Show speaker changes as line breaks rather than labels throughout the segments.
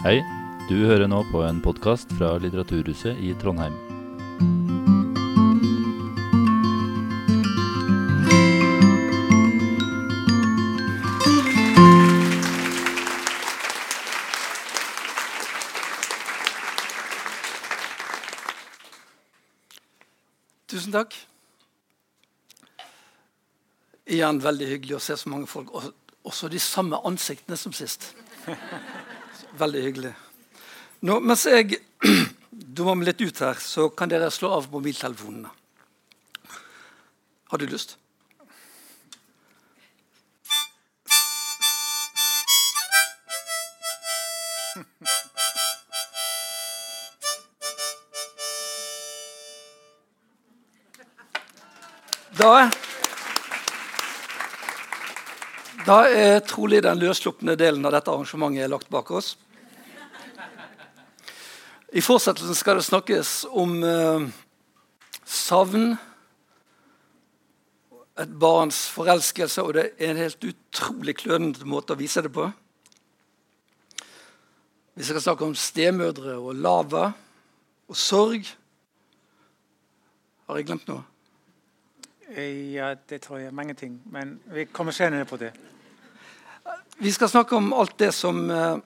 Hei, du hører nå på en podkast fra Litteraturhuset i Trondheim.
Tusen takk. Igjen veldig hyggelig å se så mange folk. Også de samme ansiktene som sist. Veldig hyggelig. Nå, mens jeg dummer meg litt ut her, så kan dere slå av mobiltelefonene. Har du lyst? Da Da er trolig den løsslupne delen av dette arrangementet lagt bak oss. I fortsettelsen skal det snakkes om eh, savn, et barns forelskelse, og det er en helt utrolig klønete måte å vise det på. Vi skal snakke om stemødre og lava og sorg. Har jeg glemt noe?
Ja, det tror jeg. Mange ting. Men vi kommer senere på det.
Vi skal snakke om alt det som eh,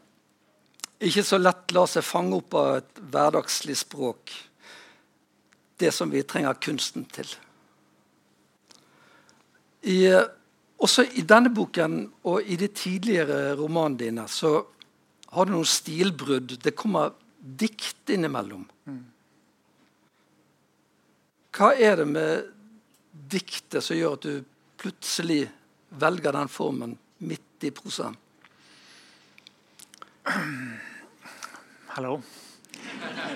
ikke så lett lar seg fange opp av et hverdagslig språk. Det som vi trenger kunsten til. I, eh, også i denne boken og i de tidligere romanene dine så har du noen stilbrudd. Det kommer dikt innimellom. Hva er det med diktet som gjør at du plutselig velger den formen midt i prosaen?
Hallo.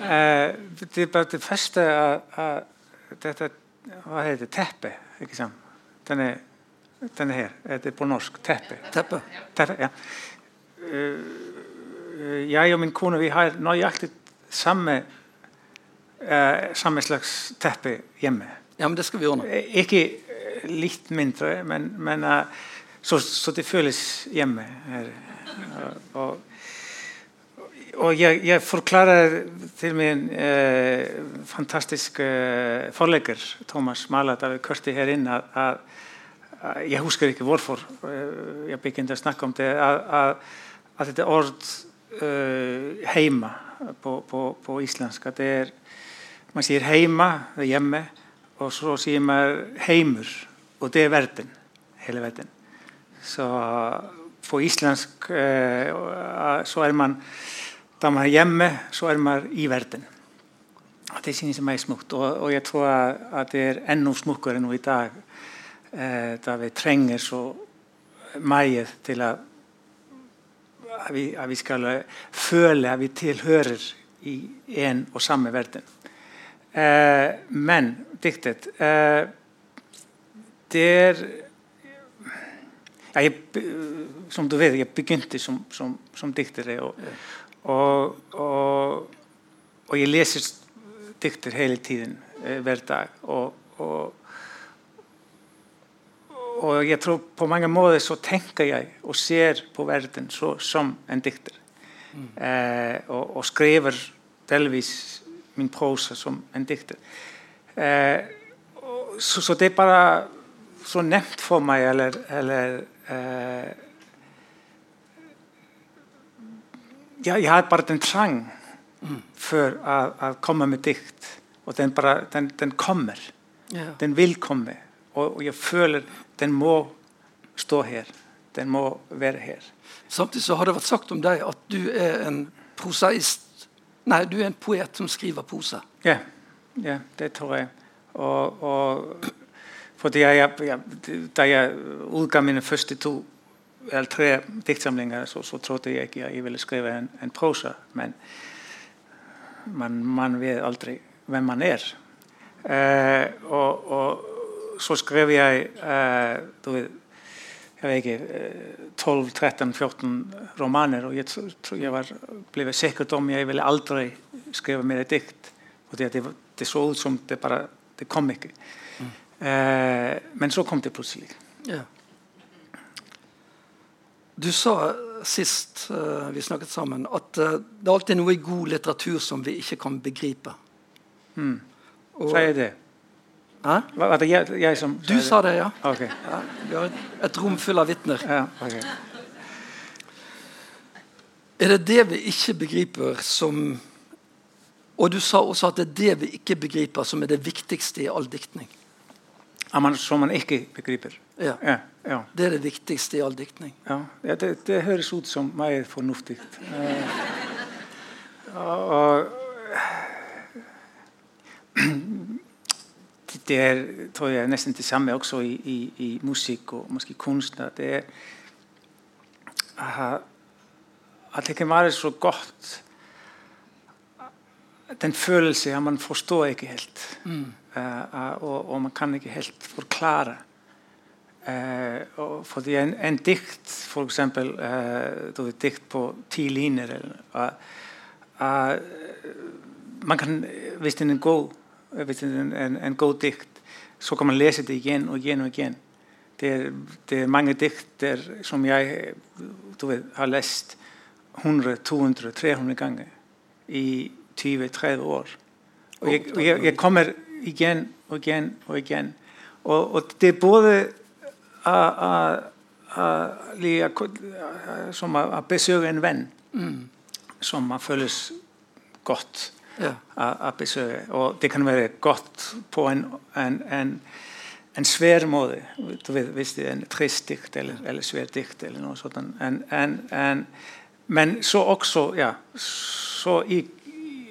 Eh, det, det første er, er dette Hva heter det? Teppe, ikke sant? Denne, denne er her. Er det på norsk? Teppe.
Teppe?
Teppe, ja. Eh, jeg og min kone vi har nøyaktig samme, eh, samme slags teppe hjemme.
Ja, men det skal vi ordne.
Eh, Ikke eh, litt mindre, men, men eh, så, så det føles hjemme her. Og, og jeg, jeg forklarer til min eh, fantastiske eh, forlegger Thomas Mala da vi kørte her inn at, at, at jeg husker ikke hvorfor eh, begynte å snakke om det at, at, at dette ord eh, heima på, at det er man sier heima, det er hjemme og så sier man heimur og det er verden, hele verden så på islandsk eh, så er man da man er hjemme, så er i verden. Og det synes jeg meg smukt. Og, og tror at, at det er enda smukkere nå i dag, eh, da vi trenger så mye til at, at, vi, at vi skal føle at vi tilhører i en og samme verden. Eh, men diktet Det er ja, jeg, Som du vet, jeg begynte som, som, som dikter. Og, og, og, og jeg leser dikter hele tiden, eh, hver dag. Og, og, jeg tror på mange måter så tenker jeg og ser på verden så, som en dikter. Eh, og, og skriver delvis min prosa som en dikter. Eh, og, så, så det er bare så nevnt for meg, eller, eller eh, ja, jeg har bare den trang for å, komme med dikt. Og den, bare, den, den kommer.
Ja.
Den vil komme. Og, og jeg føler den må stå her. Den må være her.
Samtidig så har det vært sagt om deg at du er en prosaist Nei, du er en poet som skriver prosa.
Ja, ja det tror jeg. Og, og fordi jeg, jeg, da jeg utga mine første to eller tre diktsamlinger, så, så trodde jeg ikke jeg ville skrive en, en prosa. Men man, man vet aldri hvem man er. Eh, og, og så skrev jeg eh, du vet, jeg vet ikke, eh, 12, 13, 14 romaner, og jeg tror jeg var ble sikker om jeg ville aldri skrive mer dikt. Og ut som det bare det kom ikke. Eh, men så kom det plutselig.
Ja. Du sa sist uh, vi snakket sammen, at uh, det er noe i god litteratur som vi ikke kan begripe.
Mm. Sa jeg det?
Hæ?
Var det jeg, jeg som
Du sa det, ja.
Okay.
ja. Vi har et, et rom full av vitner.
Ja, okay.
Er det det vi ikke begriper som Og du sa også at det er det vi ikke begriper, som er det viktigste i all diktning.
Man, som man ikke begriper?
Ja.
ja, ja.
Det er det viktigste i all diktning.
Ja, det, det, høres ut som meg fornuftig. Uh, og, det er tror jeg, nesten det samme også i, i, i musikk og måske kunst. Det er at det kan være så godt den følelse at man forstår ikke helt.
Mm.
Uh, og, og, man kan ikke helt forklare. Uh, fordi en, en, dikt, for eksempel uh, et dikt på ti linjer man kan, Hvis det er en god, hvis det er en, en, en, god dikt, så kan man lese det igjen og igjen og igjen. Det er, det er mange dikter som jeg vet, har lest 100, 200, 300 ganger i 20-30 år. Og jeg, jeg, jeg, kommer igjen og igjen og igjen. Og, og det er både som å besøke en venn
mm.
som man føles godt
ja.
å besøke. Og det kan være godt på en, en, en, en svær måte. Du vet, hvis det er en trist dikt eller, eller svær dikt eller noe sånt. En, en, men så også, ja, så i,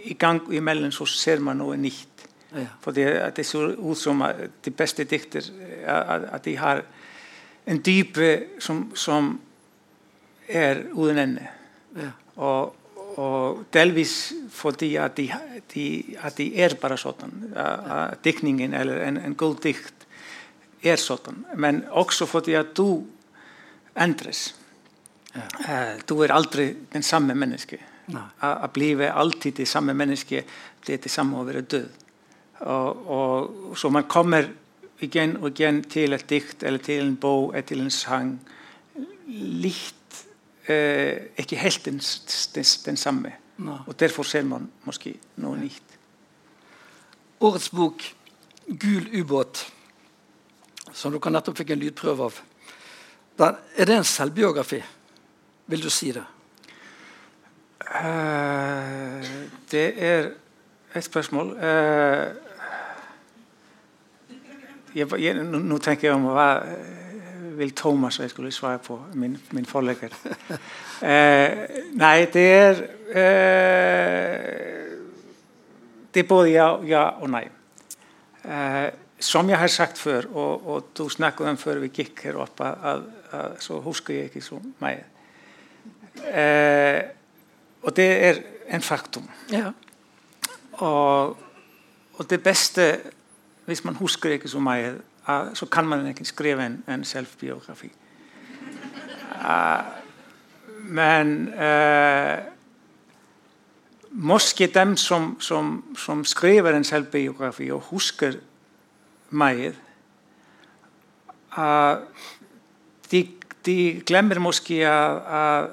i gang imellom så ser man noe nytt.
Ja.
For det, det ser ut som at de beste dikter at de har en dype som, som er uten ende.
Ja.
Og, og, delvis fordi at de, de, at de er bare sånn. At diktningen eller en, en god dikt er sånn. Men også fordi at du endres. Ja. Du er aldri den samme menneske. Å bli alltid det samme menneske, det er det samme å være død. Og, og, så man kommer igjen og igjen til et dikt eller til en bok eller til en sang litt eh, ikke helt den, den, den samme.
Nei.
Og derfor ser man kanskje noe nytt.
Årets bok 'Gul ubåt', som dere nettopp fikk en lydprøve av, er det en selvbiografi? Vil du si det?
Uh, det er et spørsmål. Uh, jeg, jeg, nå, tenker jeg om hva vil Thomas jeg skulle svare på, min, min forlegger. uh, nei, det er Det er både ja, ja og nei. som jeg har sagt før, og, og du snakket om før vi gikk her oppe, så husker jeg ikke så mye. Eh, og det er en faktum.
Ja.
Og, og, det beste, hvis man husker ikke så mye, uh, så kan man ikke skrive en, en selvbiografi. Uh, men uh, måske dem som, som, som, skriver en selvbiografi og husker mye, de, de, glemmer måske at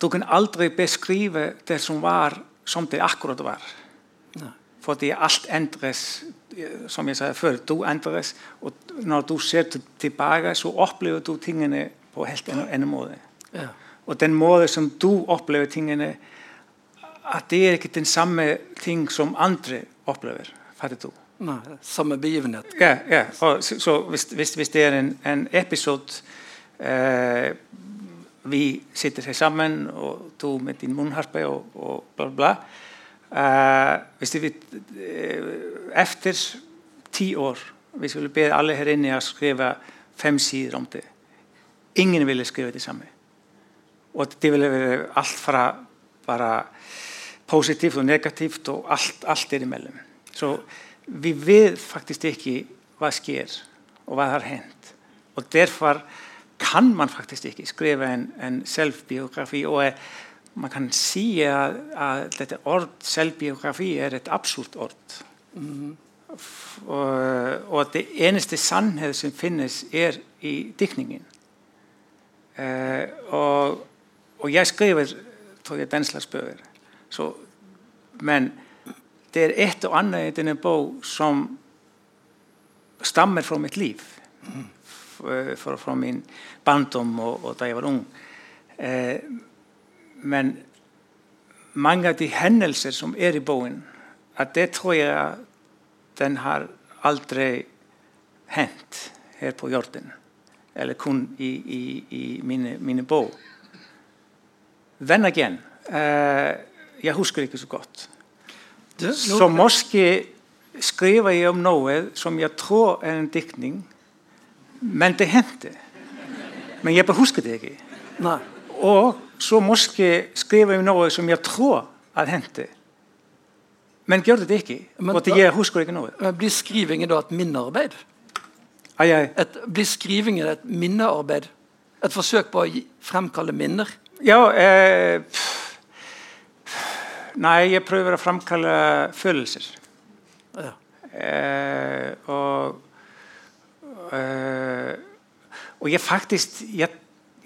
du kan aldri beskrive det som var som det akkurat var.
Nei.
Fordi alt endres, som jeg sa før, du endres, og når du ser tilbake, så opplever du tingene på helt en annen måte.
Ja.
Og den måten som du opplever tingene, at det er ikke den samme ting som andre opplever. Fatter du?
Nei, samme begivenhet.
Ja, ja. Og, så, så hvis, hvis, hvis, det er en, en episode eh, vi sitter her sammen, og du med din munnharpe og, og bla, bla. Uh, hvis det, uh, efter ti år vi ville be alle her inne å skrive fem sider om det ingen ville skrive det samme og det ville være alt fra bare positivt og negativt og alt, alt er imellom så vi vet faktisk ikke hva sker og hva har hendt og derfor kan man faktisk ikke skrive en, en selvbiografi. Og man kan si at, at dette ord selvbiografi er et absurd ord.
Mm.
Og, og, det eneste sannhet som finnes, er i diktningen. Uh, og og jeg skriver tror jeg, den slags bøker. Men det er et og annet i denne bok som stammer fra mitt liv. Fra, fra min barndom og, og da jeg var ung. Eh, men mange av de hendelser som er i boken, at det tror jeg den har aldri hendt her på jorden. Eller kun i, i, i mine, mine bok. Then again, eh, jeg husker ikke så godt. Så måske skriver jeg om noe som jeg tror er en diktning, men det hendte. Men jeg bare husker det ikke.
Nei.
Og så måske skriver jeg noe som jeg tror at hendte, men gjør det ikke.
Men og
jeg husker ikke noe.
Men Blir skrivingen da et minnearbeid?
Ai, ai.
Et, blir skrivingen et minnearbeid? Et forsøk på å fremkalle minner?
ja, eh, nei, jeg prøver å fremkalle følelser.
Ja.
Eh, og, eh, og jeg faktisk jeg,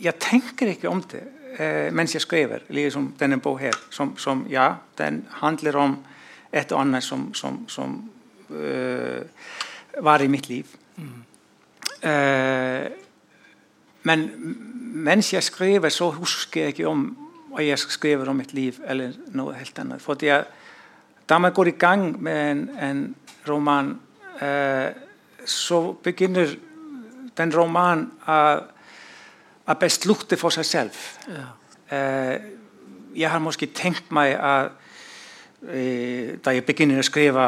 jeg tenker ikke om det eh, mens jeg skriver, liksom denne bok her, som, som ja, den handler om et og annet som, som, som eh, var i mitt liv. Eh, men mens jeg skriver, så husker jeg ikke om hva jeg skriver om mitt liv eller noe helt annet. Fordi jeg, da man går i gang med en, en roman, eh, så begynner den romanen å, å beslutte for seg selv.
Ja.
Eh, jeg har måske tenkt meg at eh, da jeg begynner å skrive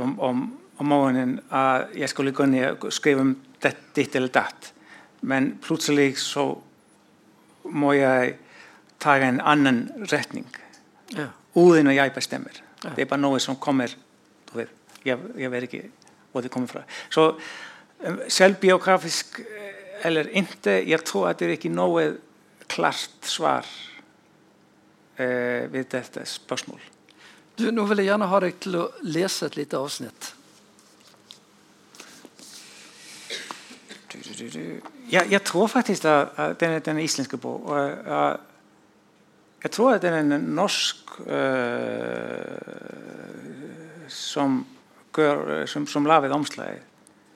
om, om, om morgenen, at jeg skulle gå ned og skrive om det, ditt eller datt. Men plutselig så må jeg ta en annen retning
Ja.
uten at jeg bestemmer.
Ja.
Det er bare noe som kommer du vet, jeg, jeg vet ikke hvor det kommer fra. Så eh, selvbiografisk eh, eller ikke, jeg tror at det er ikke noe klart svar eh, ved dette spørsmål.
Du, nå vil jeg gjerne ha deg til å lese et lite avsnitt.
Du. Jeg, tror faktisk at, den, den islandske bok Jeg tror at den er en norsk uh, som, gör eh, som, som
lafið omslæði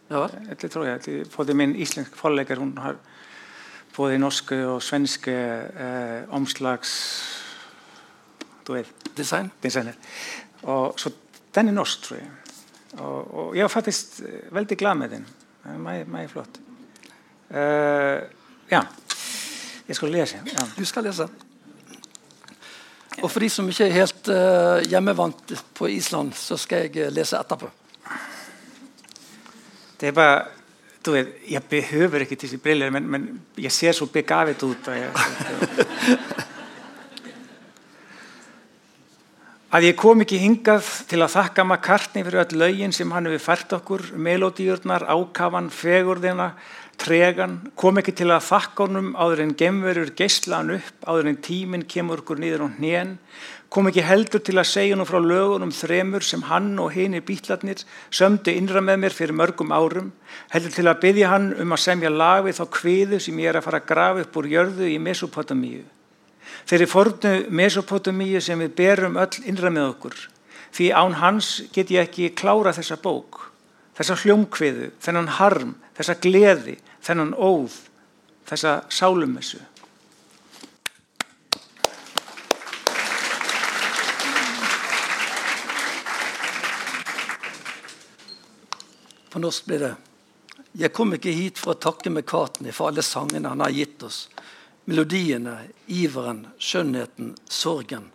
þetta trú ég, þetta fóði minn íslensk forleikar, hún har bóði norsku og svenske eh, omslags þú veit,
Design.
designer. Og svo den er norsk trú ég og, og ég var faktisk eh, veldig glad með þinn mæði flott. Eh, uh, já ég skal lesa já.
du skal lesa og for de som ikke er helt eh, hjemmevant på Island, så skal jeg eh, lese etterpå.
Det er bare du vet, Jeg behøver ikke disse briller, men, men jeg ser så begavet ut. og Jeg, að ég kom ekki hingað til að þakka McCartney fyrir öll lögin sem hann hefur fært okkur, melodíurnar, ákafan, fegurðina, tregan, kom ekki til að þakka honum áður en gemverur geislan upp, áður en tíminn kemur okkur niður á hnén, kom ekki heldur til að segja honum frá lögunum þremur sem hann og hinir bítlarnir sömdu innra með mér fyrir mörgum árum, heldur til að byggja hann um að semja lag við þá kviðu sem ég er að fara að grafa upp úr jörðu í Mesopotamíu. Þeirri fornu Mesopotamíu sem við berum öll innra með okkur. Því án hans get ég ekki klára þessa bók, þessa hljómkviðu, þennan harm, þessa gleði, þennan óð, þessa sálumessu.
På norsk blir det Jeg kom ikke hit for å takke McCartney for alle sangene han har gitt oss. Melodiene, iveren, skjønnheten, sorgen.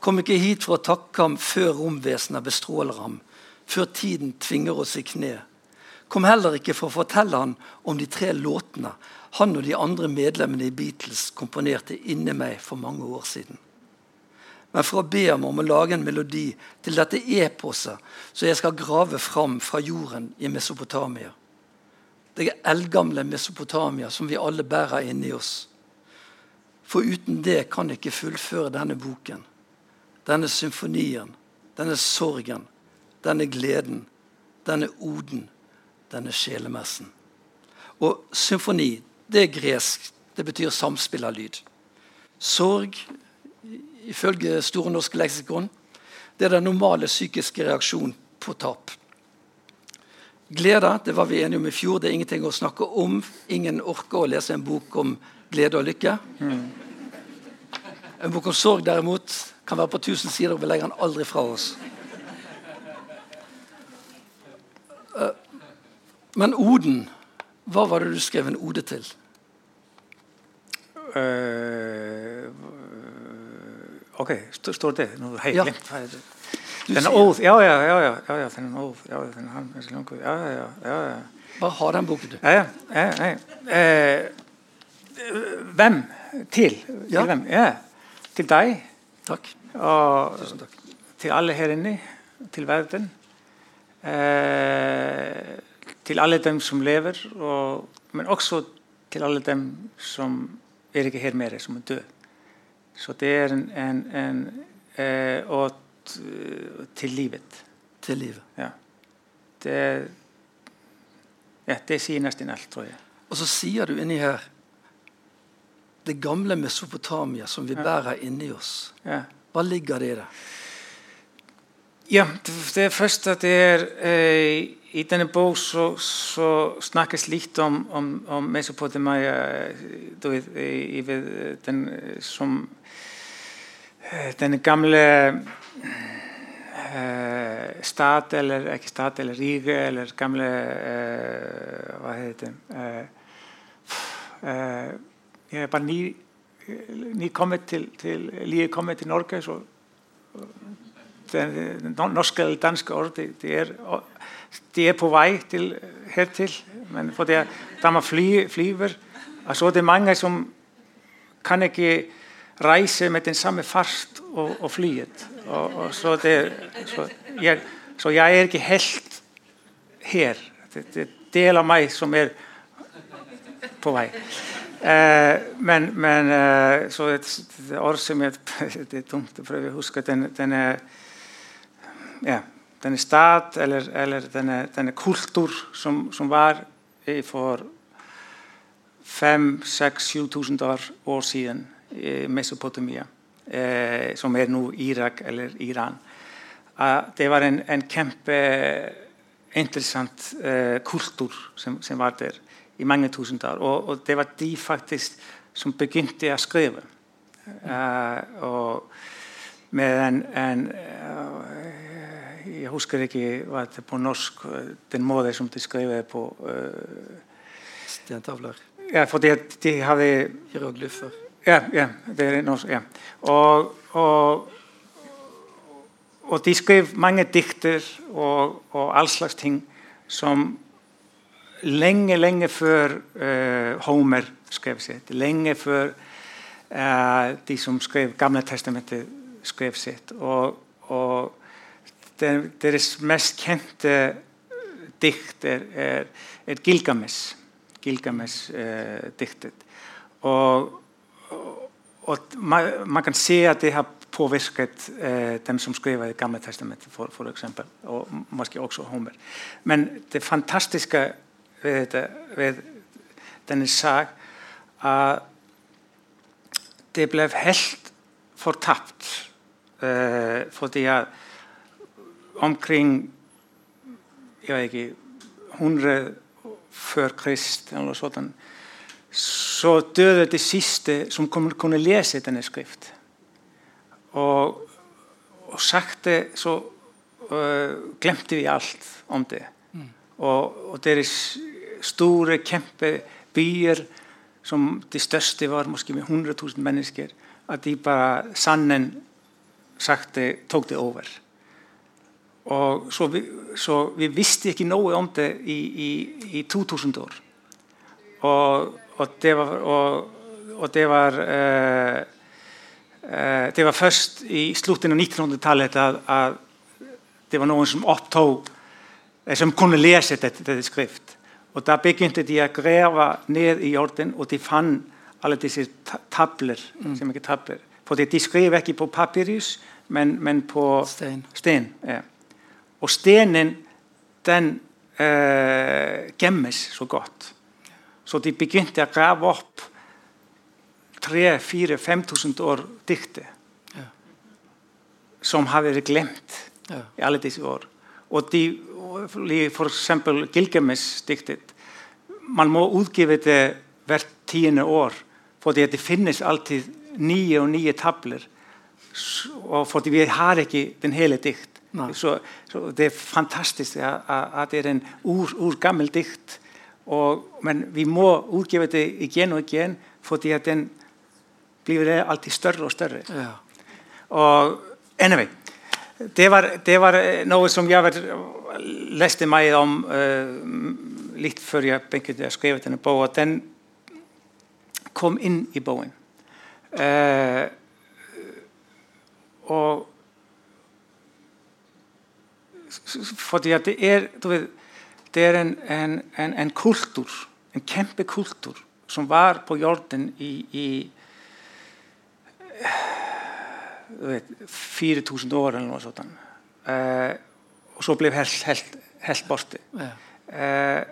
Kom ikke hit for å takke ham før romvesenet bestråler ham, før tiden tvinger oss i kne. Kom heller ikke for å fortelle han om de tre låtene han og de andre medlemmene i Beatles komponerte inni meg for mange år siden men for å be ham om å lage en melodi til dette eposet så jeg skal grave fram fra jorden i Mesopotamia. Det er eldgamle Mesopotamia som vi alle bærer inni oss. For uten det kan jeg ikke fullføre denne boken, denne symfonien, denne sorgen, denne gleden, denne oden, denne sjelemessen. Og symfoni, det er gresk. Det betyr samspill av lyd. Sorg, ifølge Store norske leksikon, det er den normale psykiske reaksjonen på tap. Glede det var vi enige om i fjor, det er ingenting å snakke om. Ingen orker å lese en bok om glede og lykke. Mm. En bok om sorg derimot kan være på 1000 sider, og vi legger den aldri fra oss. Men Oden, hva var det du skrev en ode til? Uh,
ok, står det? Nå har jeg ja. glemt er. Den er óð, Ja, ja, ja. ja, ja, den er óð, Ja, den er ja, ja, ja, ja. Bare
ha har den boken du?
Ja, ja, ja. Eh, hvem? Til? Ja. Til hvem? Ja. Til deg.
Takk.
Og takk. til alle her inne. Til verden. Eh, til alle dem som lever, og, men også til alle dem som er ikke her mer, som er døde. Så det er en, en, en eh, og til livet.
Til livet.
Ja. Det, ja, det sier nesten alt, tror jeg.
Og så sier du inni her det gamle Mesopotamia som vi bærer inni oss. Ja. Hva ligger det i det?
Ja, det, først at det er eh, I denne bok så, så, snakkes litt om, om, om Mesopotamia du vet, i, i, den, som eh, den gamle eh, stat eller ikke stat eller rike eller gamle eh, hva heter det eh, jeg er bare ny, ny kommet til, til lige kommet til Norge så det norske eller danske ord de, de, er, de er på vei til, hertil men for det, da man fly, flyver altså det er mange som kan ikke reise med den samme fart og, og flyet og, og så, det, så, jeg, så, jeg, er ikke helt her. Det, det er del av meg som er på vei. Eh, men, men eh, så et, et ord som jeg, det er dumt å prøve å huske den, denne, ja, denne stat eller, eller denne, denne, kultur som, som var for 5-6-7000 år, år siden i Mesopotamia eh, som er nå Irak eller Iran. Uh, det var en, en kjempeinteressant eh, kultur som, som, var der i mange tusen år. Og, og, det var de faktisk som begynte å skrive. Uh, og med en, en uh, Jeg husker ikke hva det på norsk den måten som de skrev på.
Stentavler.
Ja, fordi de hadde
Hieroglyfer.
Ja, ja, det er noe, ja. Og, og, og, de skrev mange dikter og, og all slags ting som lenge, lenge før uh, Homer skrev sitt. Lenge før uh, de som skrev Gamle testamentet, skrev sitt. Og, og deres mest kjente dikt er, er, er Gilgamesh. Gilgamesh-diktet. Uh, og og man, man, kan se at det har påvirket eh, dem som skriver i Gamle testamentet, for, for, eksempel, og måske også Homer. Men det fantastiske ved, det, ved denne sak er det ble helt fortapt. Eh, fordi at omkring jeg vet ikke, 100 før Krist eller sånt så døde det siste som kunne lese denne skrift. Og, og sakte så uh, glemte vi alt om det. Mm. Og, og deres store kjempebyer, som de største var måske med 100 000 mennesker, at de bare sannen sakte tok det over. Og så vi, så vi visste ikke noe om det i, i, i 2000 år. Og og det var, og, og det var eh, eh, det var først i slutten av 1900-tallet at, at, det var noen som opptog eh, som kunne lese dette, dette skrift. Og Da begynte de å grave ned i jorden, og de fant alle disse tabler. Mm. som ikke tabler. For de skrev ikke på papyrus, men, men på
sten.
sten ja. Og stenen den eh, gemmes så godt. Så de begynte å grave opp 3-4-5 000 år dikter
Ja.
som har vært glemt
Ja.
i alle disse år. Og de, for eksempel Gilgamesh-diktet, man må utgive det hvert tiende år, fordi at det finnes alltid nye og nye tabler, S- og fordi vi har ikke den hele dikt. Så, så det er fantastisk at det er en ur, urgammel dikt, og, men vi må utgive det igjen og igjen, fordi at den blir alltid større og større.
Ja.
Og anyway, det var, det var noe som jeg var, leste meg om eh, litt før jeg begynte å skrive denne boka. Den kom inn i boken. Eh, og fordi at det er, vet, det er en, en, en, en kultur, en kjempekultur, som var på jorden du vet, 4000 år eller noe sånt. Eh, og så ble helt, helt, helt borte.
Ja.
Eh,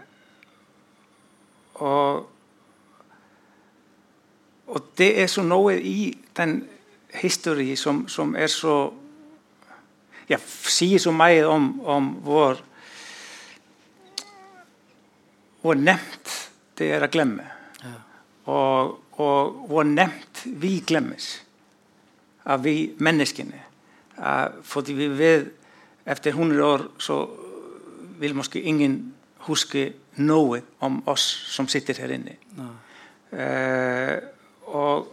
og, og det er så noe i den historien som, som er så ja, sier så mye om, om vår hvor nemt det er å glemme.
Ja.
Og, og hvor nemt vi glemmes av vi menneskene. Uh, fordi vi vet efter 100 år så vil måske ingen huske noe om oss som sitter her inne.
Nei.
Eh, og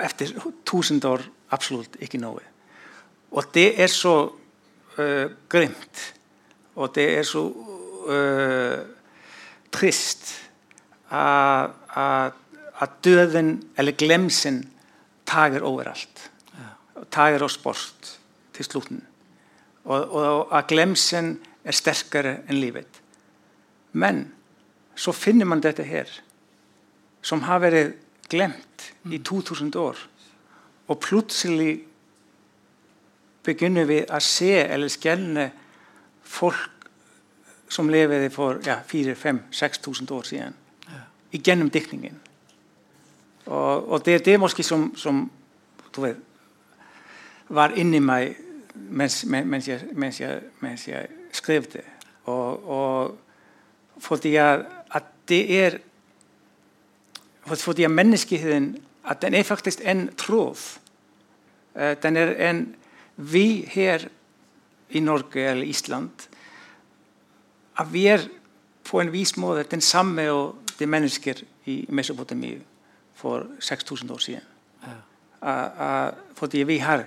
efter 1000 år absolutt ikke noe. Og det er så uh, grimt, og det er så uh, trist at, at, at døden eller glemsen tager overalt. Og tager oss bort til slutten. Og, og at glemsen er sterkere enn livet. Men så finner man dette her, som har vært glemt i 2000 år. Og plutselig begynner vi å se eller skjelne folk som levde for ja, 4-5-6000 år siden. Gjennom diktningen. Og, og det er det måske som, som du vet, var inni meg mens, mens, jeg, mens, jeg, mens skrev det. Og, og fordi at, at det er for- fordi at menneskeheten at den er faktisk en tråd. Eh, Den er en Vi her i Norge eller Island at vi er på en vis måte den samme og de mennesker i Mesopotamia for 6000 år siden. Uh, fordi vi har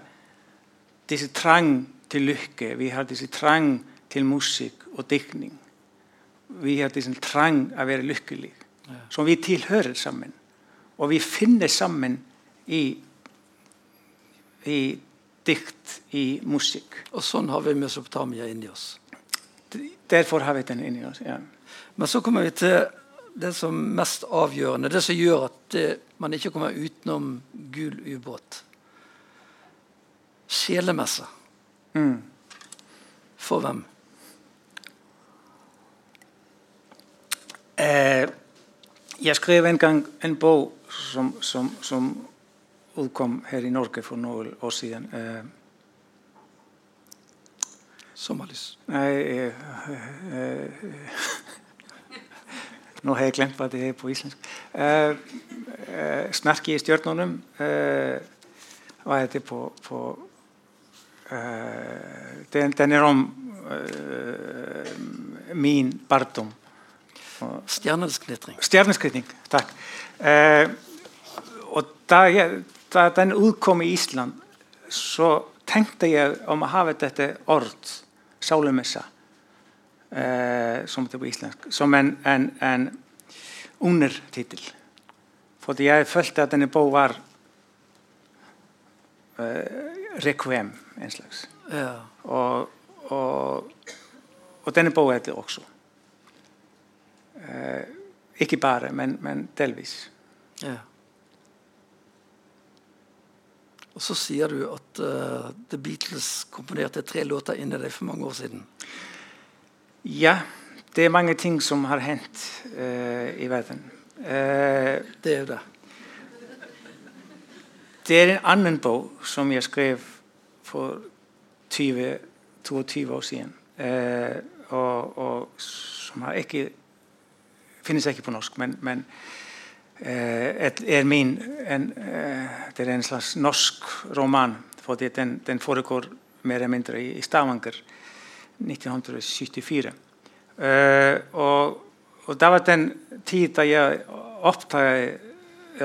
disse trang til lykke, vi har disse trang til musikk og diktning. Vi har disse trang å være lykkelig, som vi tilhører sammen. Og vi finner sammen i, i dikt, i musikk.
Og sånn har vi Mesopotamia inni oss.
Derfor har vi den inni oss. Ja.
Men så kommer vi til det som mest avgjørende, det som gjør at det, man ikke kommer utenom gul ubåt. Sjelemesse.
Mm.
For hvem?
Eh, jeg skrev en gang en bok som, som, som utkom her i Norge for noen år siden. Eh,
Sommerlys.
nei, eh, eh, nå har jeg glemt hva det er på islandsk. Eh, eh, Snarki i stjørnunum. Eh, er det på, på den, den er om min barndom.
Knitring.
Stjerneskridning, takk. Og da, jeg, da den utkom i Island, så tenkte jeg om å ha dette ord, sálemessa, eh, som det er på islandsk, som en, en, en undertitel. Fordi jeg følte at denne bok var eh, requiem, en slags.
Ja.
Og, og, og denne bok er det også. Eh, ikke bare, men, men delvis.
ja. Og så sier du at uh, The Beatles komponerte tre låter inni deg for mange år siden.
Ja, det er mange ting som har hendt uh, i verden. Uh,
Det er det.
det er en annen bok som jeg skrev for 20, 22 år siden. Og, og, som har ikke finnes ikke på norsk, men, men er min en, eh, det er en slags norsk roman, fordi den, den foregår eller mindre i, i Stavanger 1974. Eh, og, og det var den tid da jeg opptaget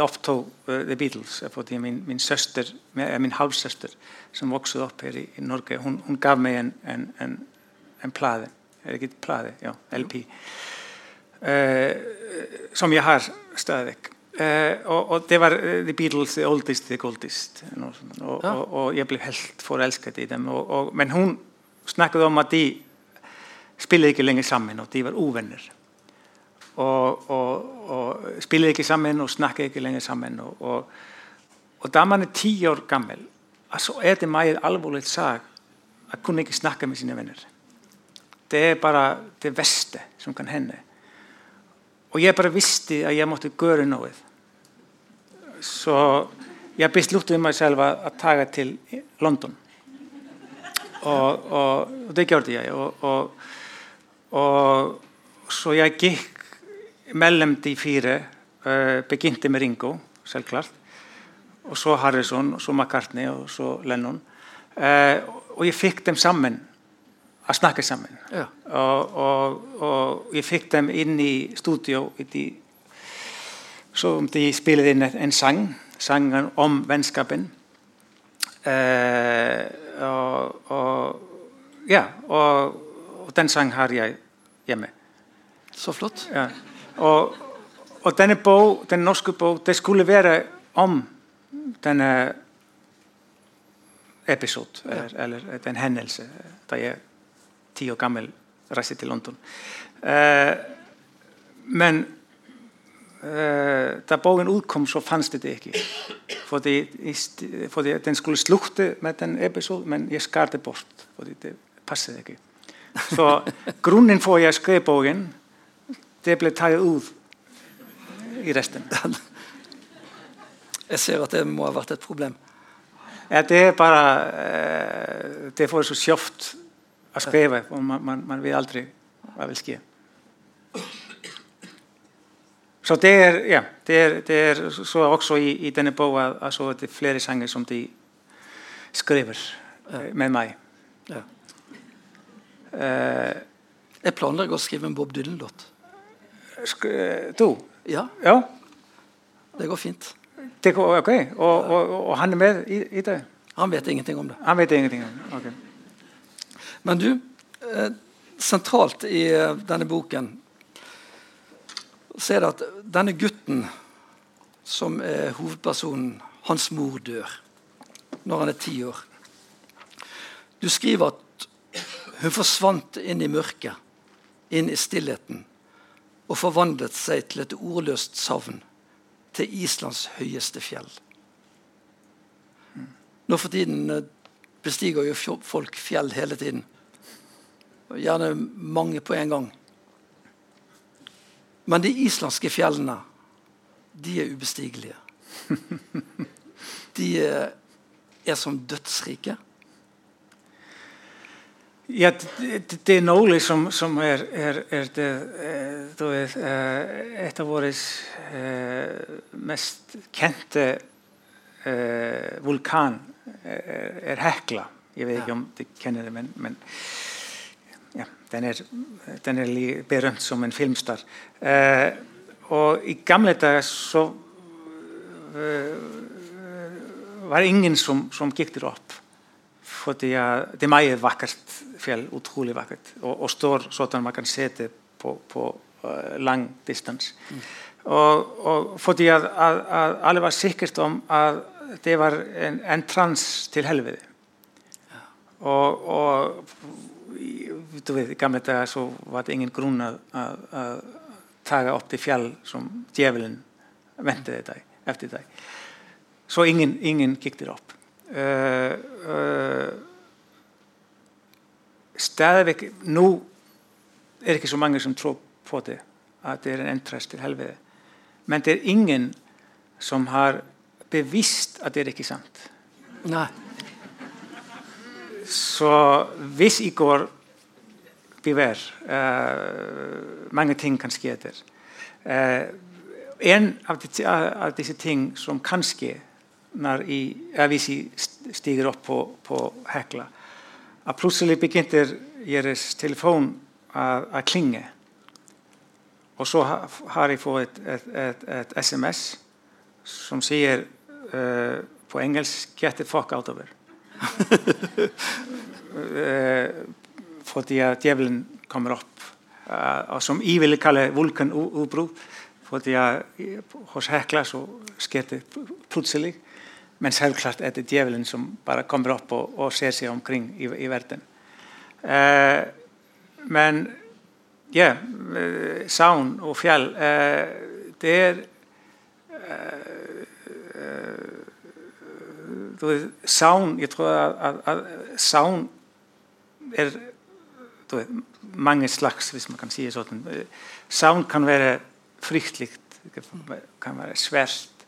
opptog uh, The Beatles fordi min, min søster, min halvsøster som vokste opp her i, i Norge, hun, hun, gav meg en, en, en, en plade, er det ikke plade? Ja, LP. Uh, som jeg har stadig. Uh, og, og, det var The Beatles, the oldest, the goldest. Og, ja. og, og, jeg ble helt forelsket i dem. men hun snakket om at de spiller ikke lenger sammen, og de var uvenner og, og, og spiller ikke sammen og snakker ikke lenger sammen. Og, og da man er ti år gammel, så er det meget alvorlig sak å kunne ikke snakke med sine venner. Det er bare det verste som kan hende. Og jeg bare visste at jeg måtte gjøre noe. Så jeg besluttet meg selv å ta til London. Og, og, og det gjorde jeg. Og, så jeg gikk mellom de fire uh, begynte med Ringo, selvklart. Og så Harrison, og så McCartney og så Lennon. Uh, og jeg fikk dem sammen. að snakke sammen ja. og, og, og ég fikk dem inn í stúdíu svo um því ég inn en sang sangen om vennskapin uh, eh, og, og já og den sang har jeg hjemme
Svo flott
ja. og denne bó, den norsku bó det skulle vera om denne episód ja. eller, eller den hendelse það ég ti år gammel reiste til London. Uh, men uh, da boken utkom, så fantes det det ikke. Fordi, fordi den skulle slutte med den episoden, men jeg skar det bort. fordi det passet ikke. Så grunnen for at jeg skrev boken det ble tatt ut i resten.
Jeg ser at det må ha vært et problem.
Det er bare eh, Det får så å skrive. Man, man, man, vet aldri hva vil skje. Så det er, ja, det er, det er så også i, i denne boka altså det er flere sanger som de skriver ja. med meg. Ja.
Uh, jeg planlegger å skrive en Bob Dylan-låt.
Du?
Ja.
ja.
Det går fint.
Det går, ok, og, og, og, han er med i, i, det?
Han vet ingenting om det.
Han vet ingenting om det, ok.
Men du, eh, sentralt i eh, denne boken så er det at denne gutten som er hovedpersonen, hans mor dør når han er ti år. Du skriver at hun forsvant inn i mørket, inn i stillheten og forvandlet seg til et ordløst savn til Islands høyeste fjell. Nå for tiden eh, bestiger jo folk fjell hele tiden. Gjerne mange på en gang. Men de islandske fjellene, de er ubestigelige. De er som dødsrike.
Ja, det, det, er noe som, som er, er, er det, du vet, eh, et av våre eh, mest kjente eh, vulkan er, Hekla. Jeg vet ikke om du kjenner det, men, men den er, den er berømt som en filmstar. Eh, og i gamle dager så eh, var ingen som, som gikk der opp. Fordi det er meget vakkert fjell, utrolig vakkert. Og, og står sånn at man kan se det på, på uh, lang distans. Mm. Og, og, fordi at, at, at, alle var sikkert om at det var en, en trans til. Ja. Og, og du vet, i gamle dager så var det ingen grunn å ta opp til fjell som djevelen ventet deg, etter deg. Så ingen, ingen gikk der opp. Uh, uh, stadigvæk nå er det ikke så mange som tror på det, at det er en entrance til helvete. Men det er ingen som har bevisst at det er ikke sant.
Nei.
Så hvis I går bevær uh, Mange ting kan skje der. Uh, en av, de, av, disse ting som kan skje når I, hvis I stiger opp på, på Hekla, at plutselig begynte deres telefon å klinge. Og så har jeg fått et, SMS som sier uh, på engelsk 'Get the fuck out of here'. uh, fordi at djevelen kommer. Uh, og som jeg ville kalle vulkanutbrudd. Fordi at hos Hekla så skjer det plutselig. Men selvklart er det djevelen som bare kommer opp og, og ser seg omkring i, i verden. men ja, yeah, savn og fjell det er du ved, savn Jeg tror at, at, at savn er vet, mange slags, hvis man kan si det sånn. Savn kan være fryktelig, kan være svært.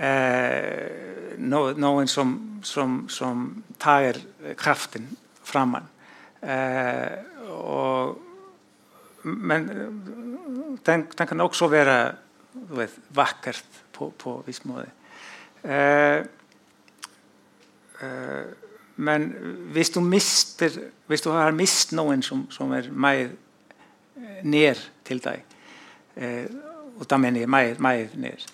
Eh, noen som, som, som tar kraften framan. Eh, og, men den, den, kan også være vet, vakkert på, på viss. Eh, Eh, men hvis du mister hvis du har mistet noen som, som er mer eh, ned til deg eh, og da mener jeg mer, mer ned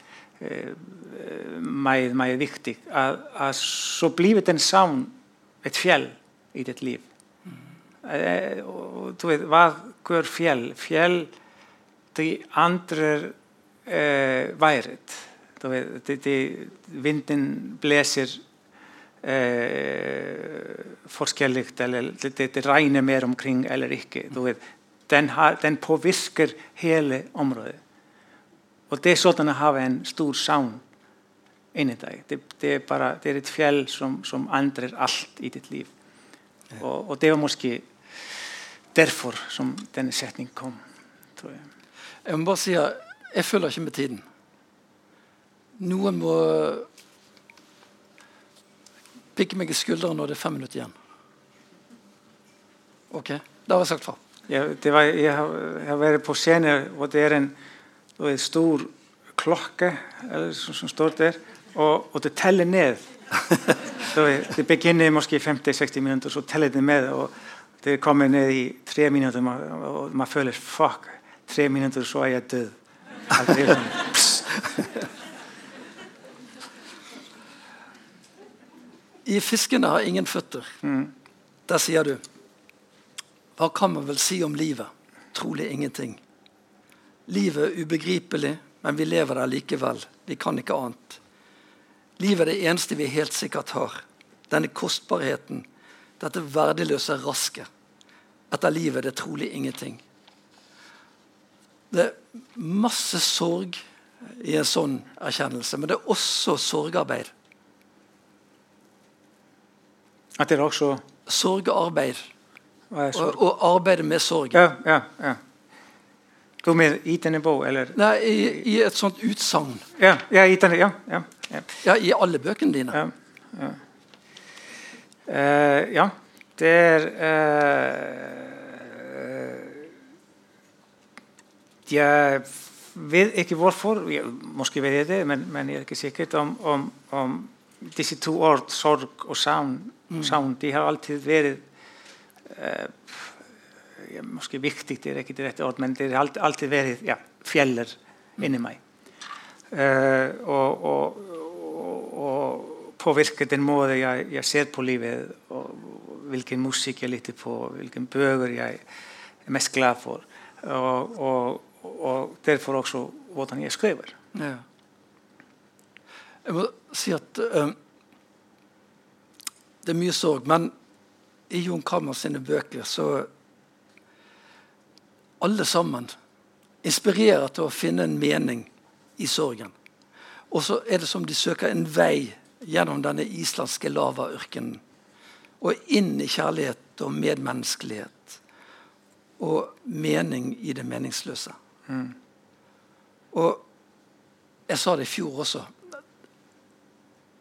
mer, mer viktig at, at så blir den savn et fjell i ditt liv og du vet hva gjør fjell? fjell de andre eh, været du vet, de, de, vinden eh, forskjellig, eller det, det, regner mer omkring eller ikke. Den, har, den, påvirker hele området. Og det er sånn å ha en stor savn inni deg. Det, det, er bare, det er et fjell som, som endrer alt i ditt liv. Og, og, det var måske derfor som denne setningen kom. tror Jeg
Jeg må bare si at jeg følger ikke med tiden. Noen må pikke meg i skulderen når det er fem minutter igjen. Ok, det har jeg sagt fra.
Ja, var, jeg, har, jeg, har, vært på scene, og det er en, det er en stor klokke som, som, står der, og, og det teller ned. det begynner kanskje i 50-60 minutter, så teller det med. og Det kommer ned i tre minutter, og man føler fuck. Tre minutter, så er jeg død.
I fiskene har ingen føtter. Mm. Der sier du Hva kan man vel si om livet? Trolig ingenting. Livet er ubegripelig, men vi lever der likevel. Vi kan ikke annet. Livet er det eneste vi helt sikkert har. Denne kostbarheten, dette verdiløse raske. Etter livet er det trolig ingenting. Det er masse sorg i en sånn erkjennelse, men det er også sorgarbeid.
At det er også
Sorgarbeid. Og, og arbeide med sorg.
Ja, ja, ja. Du mener i denne bok, eller?
Nei, i, i et sånt utsagn.
Ja, ja, i denne, ja, ja,
ja. ja, i alle bøkene dine.
Ja, ja. Uh, ja. det er uh, Jeg vet ikke hvorfor, jeg, måske vet jeg det, men, men jeg er ikke sikker om, om, om disse to ord, sorg og savn, mm. savn de har alltid vært uh, Måske viktig, det er ikke det rette ord, men det har alltid, alltid vært ja, fjeller inni meg. Uh, og, og, og, og påvirker den måten jeg, jeg, ser på livet, og hvilken musikk jeg lytter på, hvilken bøker jeg er mest glad for. Og, derfor også hvordan jeg skriver. Ja.
Jeg må si at uh, det er mye sorg. Men i Jon Kammer sine bøker så Alle sammen inspirerer til å finne en mening i sorgen. Og så er det som de søker en vei gjennom denne islandske lavaørkenen. Og inn i kjærlighet og medmenneskelighet. Og mening i det meningsløse. Mm. Og jeg sa det i fjor også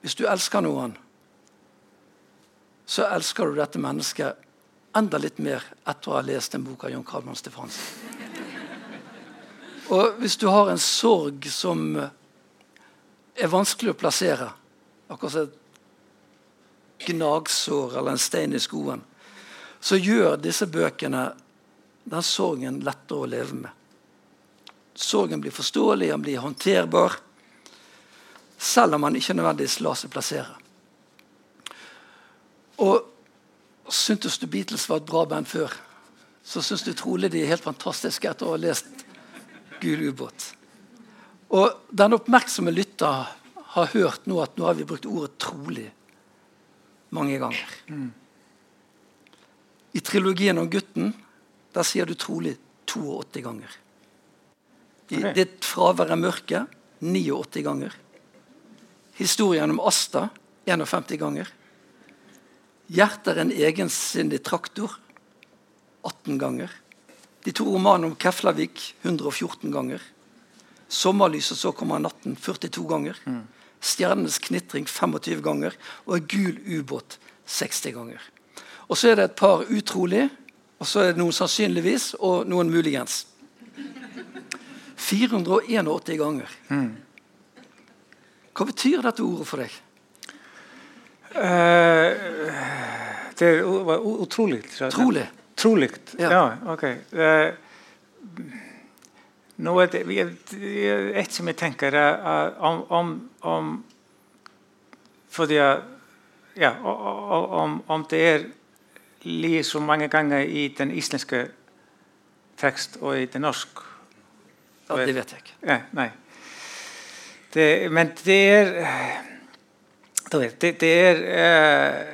Hvis du elsker noen, så elsker du dette mennesket enda litt mer etter å ha lest en bok av John Carlmann Stefansen. Og hvis du har en sorg som er vanskelig å plassere, akkurat som et gnagsår eller en stein i skoen, så gjør disse bøkene den sorgen lettere å leve med. Sorgen blir forståelig, den blir håndterbar, selv om man ikke nødvendigvis lar seg plassere. Og syntes du Beatles var et bra band før, så syns du trolig de er helt fantastiske etter å ha lest Gul ubåt. Og den oppmerksomme lytter har hørt nå at nå har vi brukt ordet 'trolig' mange ganger. Mm. I trilogien om gutten der sier du trolig 82 ganger. I okay. ditt fravær er mørke 89 ganger. Historien om Asta 51 ganger. Hjertet er en egensindig traktor 18 ganger. De to romanene om Keflavik 114 ganger. 'Sommerlys og så kommer natten' 42 ganger. Mm. 'Stjernenes knitring' 25 ganger. Og 'En gul ubåt' 60 ganger. Og så er det et par utrolig, og så er det noen sannsynligvis, og noen muligens. 481 ganger. Mm. Hva betyr dette ordet for deg?
Uh, det var utrolig.
Trolig.
Trolig. Ja. ja, ok. Uh, nå er det et som jeg tenker om, om, om Fordi ja, om, om, det er like så mange ganger i den islandske tekst og i den norske
Ja, det vet jeg ikke.
Ja, nei. Det, men det er vet, det, det, er eh,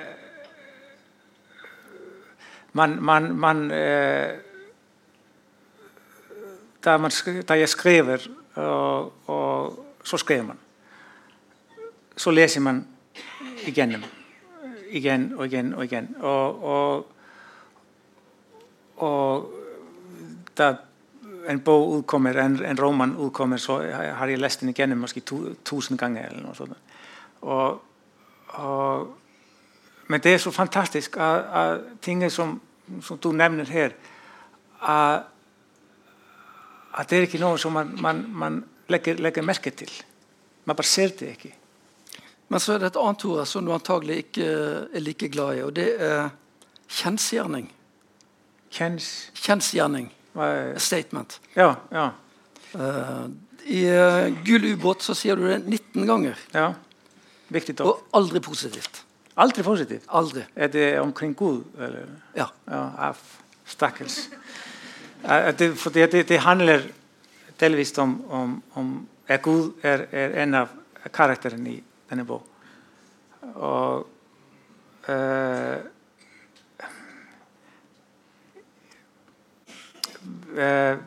man, man, man eh, da, man, da jeg skriver, og, og, så skriver man. Så leser man igjennom. Igjen og igjen og igjen. Og, og, og da en bok utkommer, en, en roman utkommer, så har jeg lest måske tusen ganger. eller noe sånt. Og og, men det er så fantastisk at, at ting som, som, du nevner her at, at, det er ikke noe som man, man, man legger, legger, merke til. Man bare ser det ikke.
Men så er det et annet ord som du antagelig ikke er like glad i, og det er kjensgjerning.
Kjens...
Kjensgjerning. Statement.
Ja, ja.
Uh, I uh, Gull ubåt så sier du det 19 ganger.
Ja. Viktig
Og aldri positivt.
Aldri positivt?
Aldri.
Er det omkring Gud? Eller?
Ja.
ja Stakkars. Det, for det, det, det, handler delvis om, om, om at Gud er, er, en av karakterene i denne bok. Og uh, uh,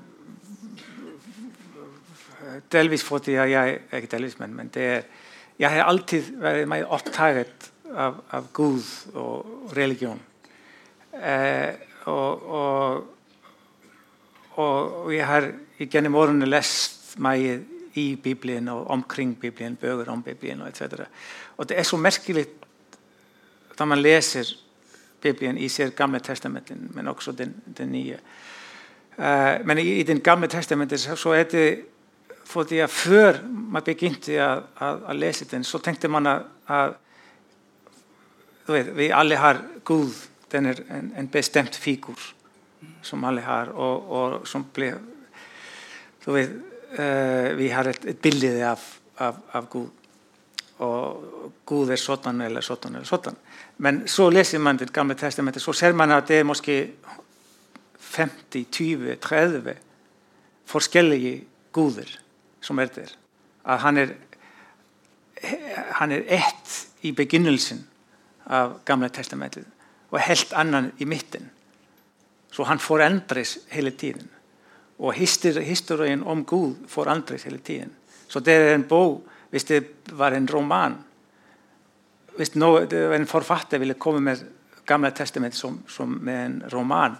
delvis fordi jeg Ikke delvis, men, men det er jeg har alltid vært meg opptatt av, av Gud og religion. Eh, og, og, og, jeg har gjennom årene lest meg i Bibelen og omkring Bibelen, bøker om Bibelen og etc. Og det er så merkelig da man leser Bibelen i sitt gamle testamentet, men også den, den nye. Uh, men i, i den gamle testamentet så er det fordi at før man begynte å lese den, så tenkte man at vet, vi alle har Gud, den er en, en, bestemt figur som alle har, og, og som blir vet, uh, Vi har et, et bilde av, av, av, Gud. Og Gud er sånn eller sånn eller sånn. Men så leser man det gamle testamentet, så ser man at det er måske 50, 20, 30 forskjellige guder som er der. At han er, han er ett i begynnelsen av Gamle testamentet og helt annet i midten. Så han forandres hele tiden. Og historien om Gud forandres hele tiden. Så det er en bok Hvis det var en roman Hvis no, en forfatter ville komme med Gamle testament som, som en roman,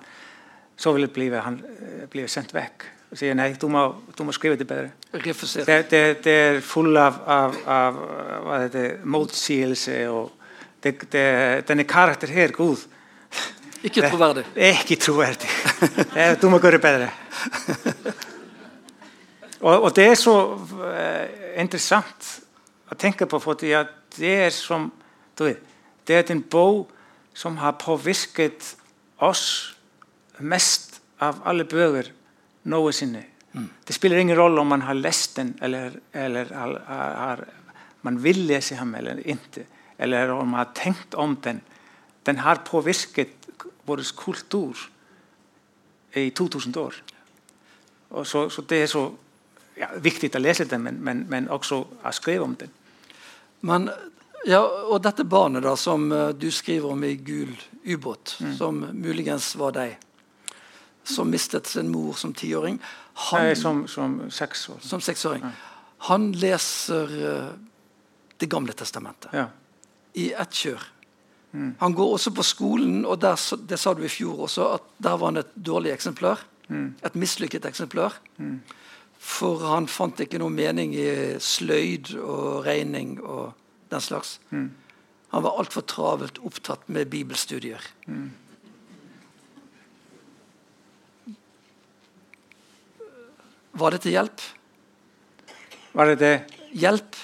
så ville bli, han bli sendt vekk sier nei, du må, du må skrive det bedre. Det, det, det er full hva heter det, motsigelse og denne karakter her, Gud,
ikke troverdig.
Det er- Du må gjøre det bedre. Og, og det er så eh, interessant å tenke på, fordi at det er som du vet, det er en bok som har påvirket oss mest av alle bøker noensinne. Det spiller ingen rolle om man har lest den, eller, eller har, har, man vil lese ham eller ikke, eller om man har tenkt om den. Den har påvirket vår kultur i 2000 år. Og så, så det er så ja, viktig å lese den, men, men, men også å skrive om den.
Men, ja, og dette barnet da, som eh, du skriver om i Gul ubåt, som muligens var deg, som mistet sin mor som tiåring,
Nei, som, som seksåring.
som seksåring, han leser uh, Det gamle testamentet
Ja.
i ett kjør. Han går også på skolen, og der, det sa du i fjor også, at der var han et dårlig eksemplar. Et mislykket eksemplar. For han fant ikke noe mening i sløyd og regning og den slags. Han var altfor travelt opptatt med bibelstudier. Var det til hjelp?
Var det det?
Hjelp?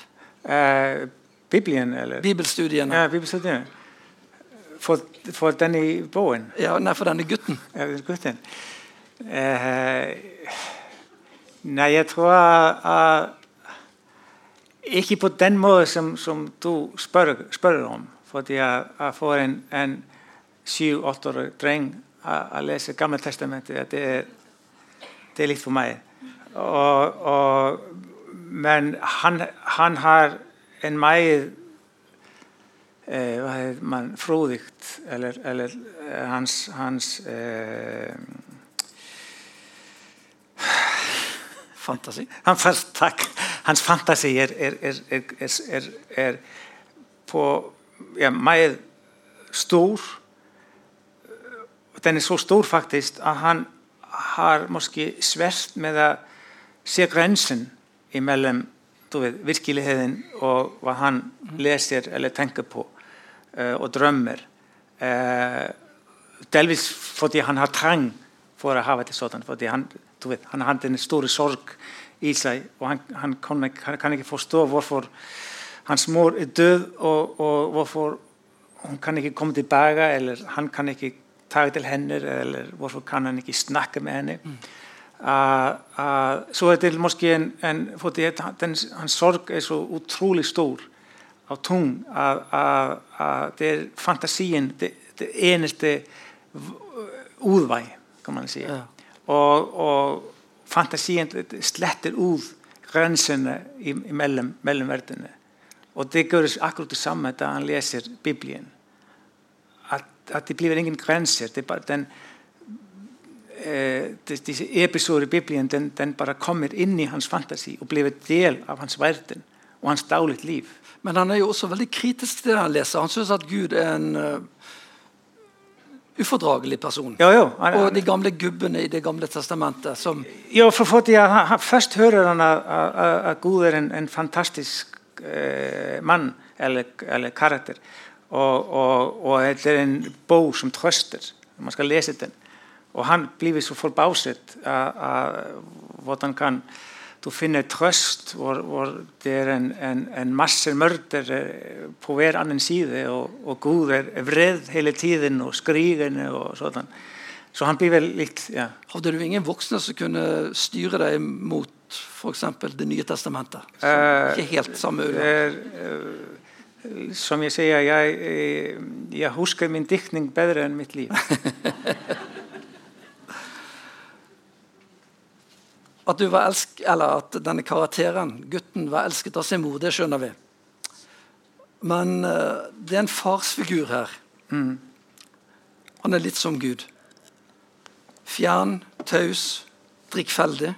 Eh, Bibelen, eller?
Bibelstudiene?
Ja, bibelstudiene. For, for denne boken,
Ja, nei, for denne gutten.
ja, gutten. Eh, nei, jeg tror uh, ikke på den måten som, som du spør, spør om. Fordi jeg, jeg får en, en syv-åtteårig dreng å lese Gamle testamentet. Det det er litt for meg. Og, og, men han, han har en meget eh, man, frodigt, eller, eller eh, hans, hans eh,
Fantasi.
han, fast- takk. Hans fantasi er, er, er, er, er, på ja, meget stor. Den er så stor faktisk at han har måske svært med å se grensen imellom du vet, virkeligheten og hva han leser eller tenker på eh, og drømmer. Eh, delvis fordi han har trang for å ha det sånn. Fordi han, vet, han har den store sorg i seg, og han, han, kan, ikke- han kan ikke forstå hvorfor hans mor er død, og, og hvorfor hun kan ikke komme tilbake, eller han kan ikke ta til henne, eller hvorfor kan han ikke snakke med henne. Uh, uh, så er det måske en, en fordi at han- den, hans sorg er så utrolig stor og tung at, at, at det er v- utvei, kan man si.
Ja.
Og, og fantasien det- det sletter ut grensene i- imellom, mellom verdenene. Og det gjøres akkurat det samme da han leser Bibelen. At, at det blir ingen grenser. Det er bare den, eh, episoder i Bibelen den, den bare kommer inn i hans fantasi og blir en del av hans verden og hans daglige liv.
Men han er jo også veldig kritisk til det han leser. Han syns at Gud er en uh, ufordragelig person.
Jo, jo, han-
Og de gamle gubbene i Det gamle testamentet som
Jo, for fordi han, han, først hører han at, Gud er en, en fantastisk uh, mann eller, eller karakter. Og, og, og det er en bok som trøster. Man skal lese den. Og han blir så forbauset av hvordan kan du finne trøst hvor, hvor det er en, en, en masse mørder eh, på hver annen side, og, og Gud er vred hele tiden og skrigende og sånn. Så han blir vel litt ja.
Hadde du ingen voksne som kunne styre deg mot f.eks. Det nye testamentet? Som
Eh,
ikke helt samme
er, eh, som jeg sier, jeg, jeg husker min diktning bedre enn mitt liv.
At, du var elsk, eller at denne karakteren, gutten, var elsket av sin mor, det skjønner vi. Men uh, det er en farsfigur her. Han er litt som Gud. Fjern, taus, drikkfeldig.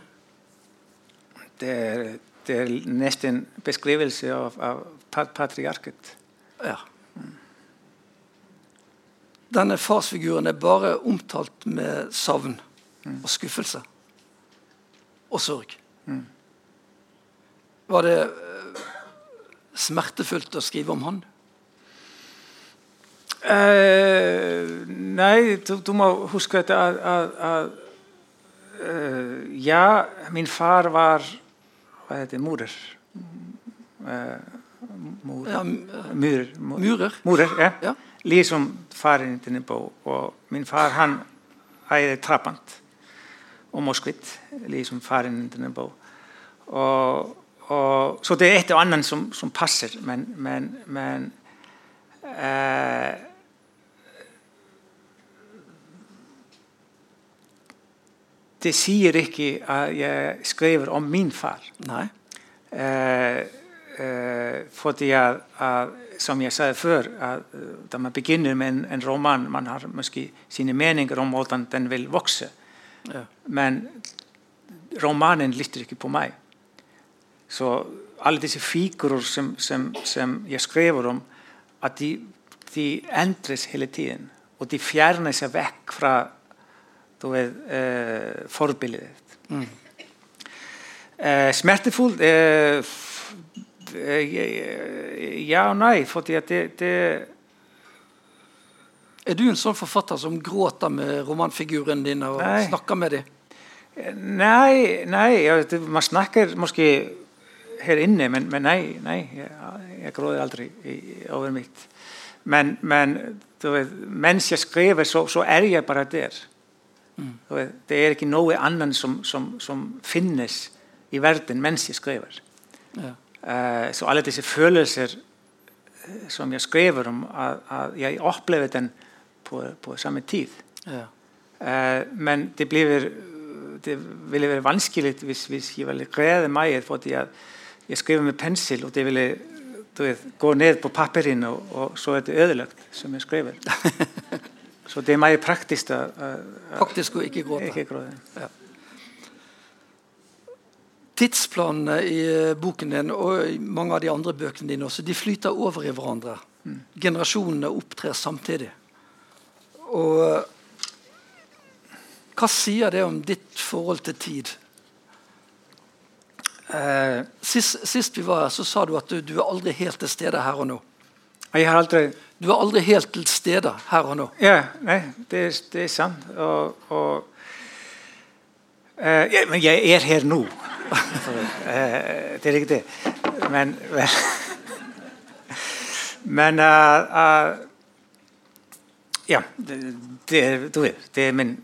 Det er, det er nesten en beskrivelse av, av patriarket.
Ja. Denne farsfiguren er bare omtalt med savn og skuffelse. Og sorg. Var det eh, smertefullt å skrive om han?
Eh, nei, du, du må huske at, at, at, at eh, Ja, min far var Hva heter det? Morer. Eh, mor,
Ja,
murer. mu-
Murer?
Murer, ja.
Ja.
Liksom faren din på. Og min far han eide Trabant og Moskvit, liksom på. Og, og, så det er et og annet som, som passer, men, men, men eh, Det sier ikke at jeg skriver om min far.
Nei.
Eh, eh, fordi at, at, som jeg sa før, at eh, da man begynner med en, en roman, man har måske sine meninger om hvordan den vil vokse. Men romanen lytter ikke på meg. Så alle disse figurer som, som, som jeg skriver om, at de, de endres hele tiden. Og de fjerner seg vekk fra du vet, eh, forbildet.
Mm.
Eh, smertefullt eh, Ja og nei, fordi det, det
Er du en sånn forfatter som gråter med romanfigurene dine og
Nei.
snakker med dem?
Nei, nei ja, det, man snakker måske her inne, men, men nei, nei jeg, jeg gråter aldri i, over mitt. Men, men du vet, mens jeg skriver, så, så er jeg bare der. Du vet, det er ikke noe annet som, som, som finnes i verden mens jeg skriver.
Ja.
Eh, så alle disse følelser eh, som jeg skriver om, at, at jeg opplever den på, på samme tid.
Ja.
Eh, men det, blir, det ville være vanskelig hvis, hvis jeg ville glede meg fordi jeg, jeg skriver med pensel, og det ville du vet, gå ned på papiren, og, og så er det ødelagt som jeg skriver. så det er mer praktisk å-
Faktisk å ikke gråte.
ikke gråte.
Tidsplanene i eh, boken din og i mange av de andre bøkene dine også, de flyter over i hverandre. Generasjonene opptrer samtidig. Og eh, hva sier det om ditt forhold til tid?
Eh,
Sist, sist vi var her, så sa du at du, du er aldri helt til stede her og nå.
jeg har aldri
Du er aldri helt til stede her og nå.
Ja, nei, det, det er sant. Og, og eh, ja, Men jeg er her nå. Eh, det er ikke det. Men Men, men uh, eh, Ja, det, du det er min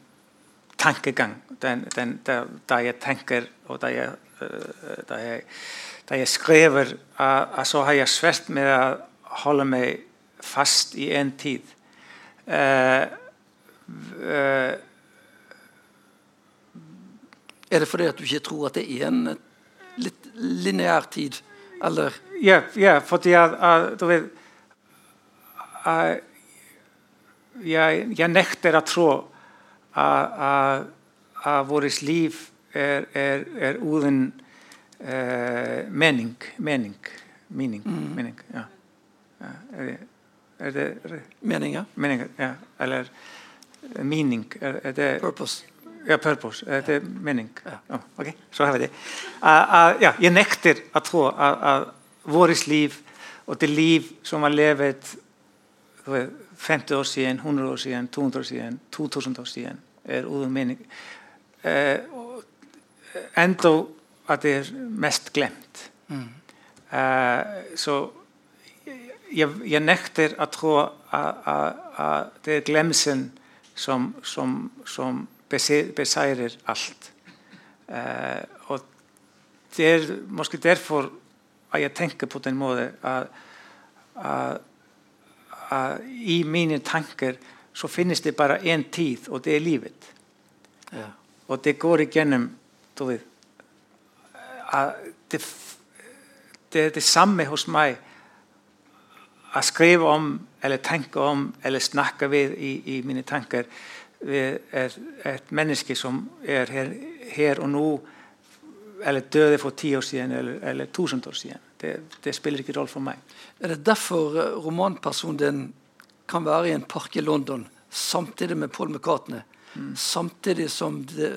tankegang. Den, den, da, der, jeg tenker, og da jeg, der jeg, der jeg skriver, eh, så har jeg svært med å holde meg fast i en tid. Uh, uh,
Er det fordi at du ikke tror at det er en eh, litt lineær tid? Eller
ja, ja, fordi at, at du vet at jeg, jeg nekter å tro at, at, at vårt liv er, er, er uten eh, mening. Mening. Mening. mening ja. Ja, er det, er det
meninger?
mening? Ja. Eller mening? Er, er det
Purpose?
Ja, purpose. Eh, Det er mening.
Ja.
Ja, ok, så har vi det. Uh, uh, ja, jeg nekter å tro at uh, vårt liv og det liv som var levet vet, 50 år siden, 100 år siden, 200 år siden, 2000 år siden, er uten mening. Uh, og enda at det er mest glemt. Uh, så jeg, jeg nekter å tro at, at, at det er glemselen som, som, som beseirer alt. Eh, og det er måske derfor at jeg tenker på den måten at, at i mine tanker så finnes det bare én tid, og det er livet.
Ja.
Og det går igjennom du vet, at det, det er det samme hos meg å skrive om, eller tenke om, eller snakke ved i, i mine tanker ved et, et menneske som er her og nå, eller døde for ti år siden, eller, eller tusen år siden. Det, det spiller ikke rolle for meg.
Er det derfor eh, romanpersonen din kan være i en park i London samtidig med Paul McCartney? Samtidig som det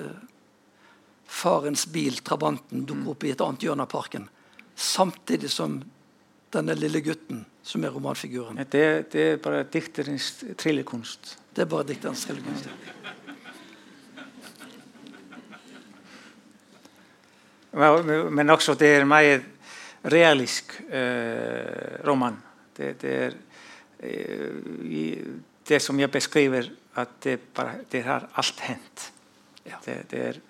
farens bil, Trabanten, dukker opp i et annet hjørne av parken. Samtidig som denne lille gutten, som er romanfiguren.
Det, det er bare dikterens tryllekunst.
Det er bare dikterens tryllekunst.
Men også det er meget realisk eh, roman. Det, det er eh, det som jeg beskriver, at det, bare, det har alt hendt. Ja. Det, det, er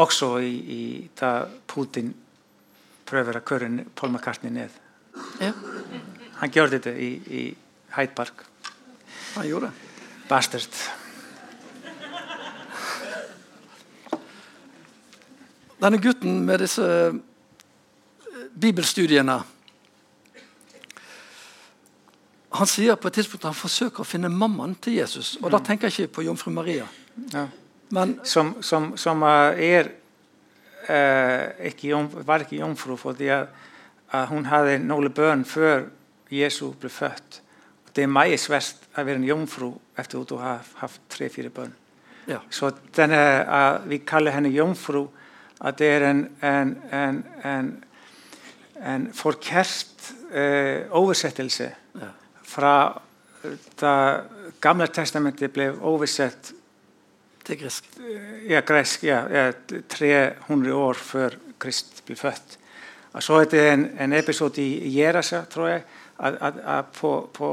også i, i da Putin prøver å køre Paul McCartney ned.
Ja.
Han gjorde det i, i Hyde Park.
Han gjorde det?
Bastard.
Denne gutten med disse bibelstudiene Han sier på et tidspunkt at han forsøker å finne mammaen til Jesus. Og da mm. tenker jeg ikke på jomfru Maria.
Ja. Men, som, som, som er eh, ikke jom, var ikke jomfru fordi hun hadde noen bønn før Jesus ble født. Det er meget svært å være en jomfru etter at du har hatt tre-fire bønn. Ja. Så denne, uh, vi kaller henne jomfru at det er en, en, en, en, en forkert eh, oversettelse ja. fra da Gamle testamentet ble oversett
til gresk.
Ja, gresk, ja, ja, 300 år før Krist ble født. Og så er det en, en episode i Jerasa, tror jeg, at, at, at, på, på,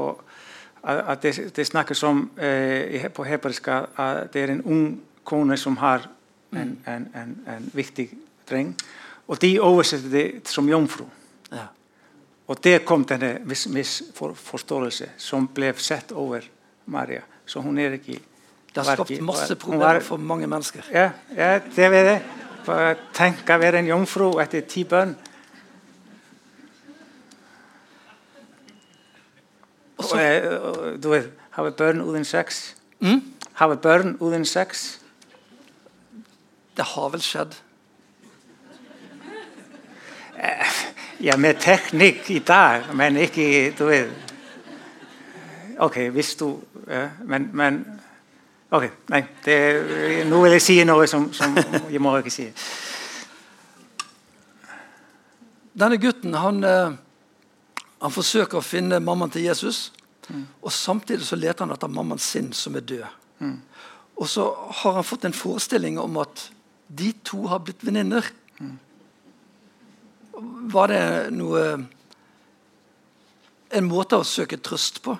at det, det, snakkes om eh, på hebraisk at det er en ung kone som har en, en, en, en viktig dreng. Og de oversetter det som jomfru. Ja. Og der kom denne misforståelse som ble sett over Maria. Så hun er ikke
Det har skapt masse problemer var, for mange mennesker.
Ja, ja det vet jeg. Tenk å være en jomfru etter ti bønn. Du vet, ha barn uten sex. Mm? Ha barn uten sex.
Det har vel skjedd?
Ja, med teknikk i dag, men ikke Du vet OK, hvis du ja, men, men, OK. Nei, det, nå vil jeg si noe som, som jeg må ikke si.
Denne gutten han, eh, han forsøker å finne mammaen til Jesus. Mm. Og Samtidig så leter han etter mammaen sin, som er død. Mm. Og så har han fått en forestilling om at de to har blitt venninner. Var det noe En måte å søke trøst på?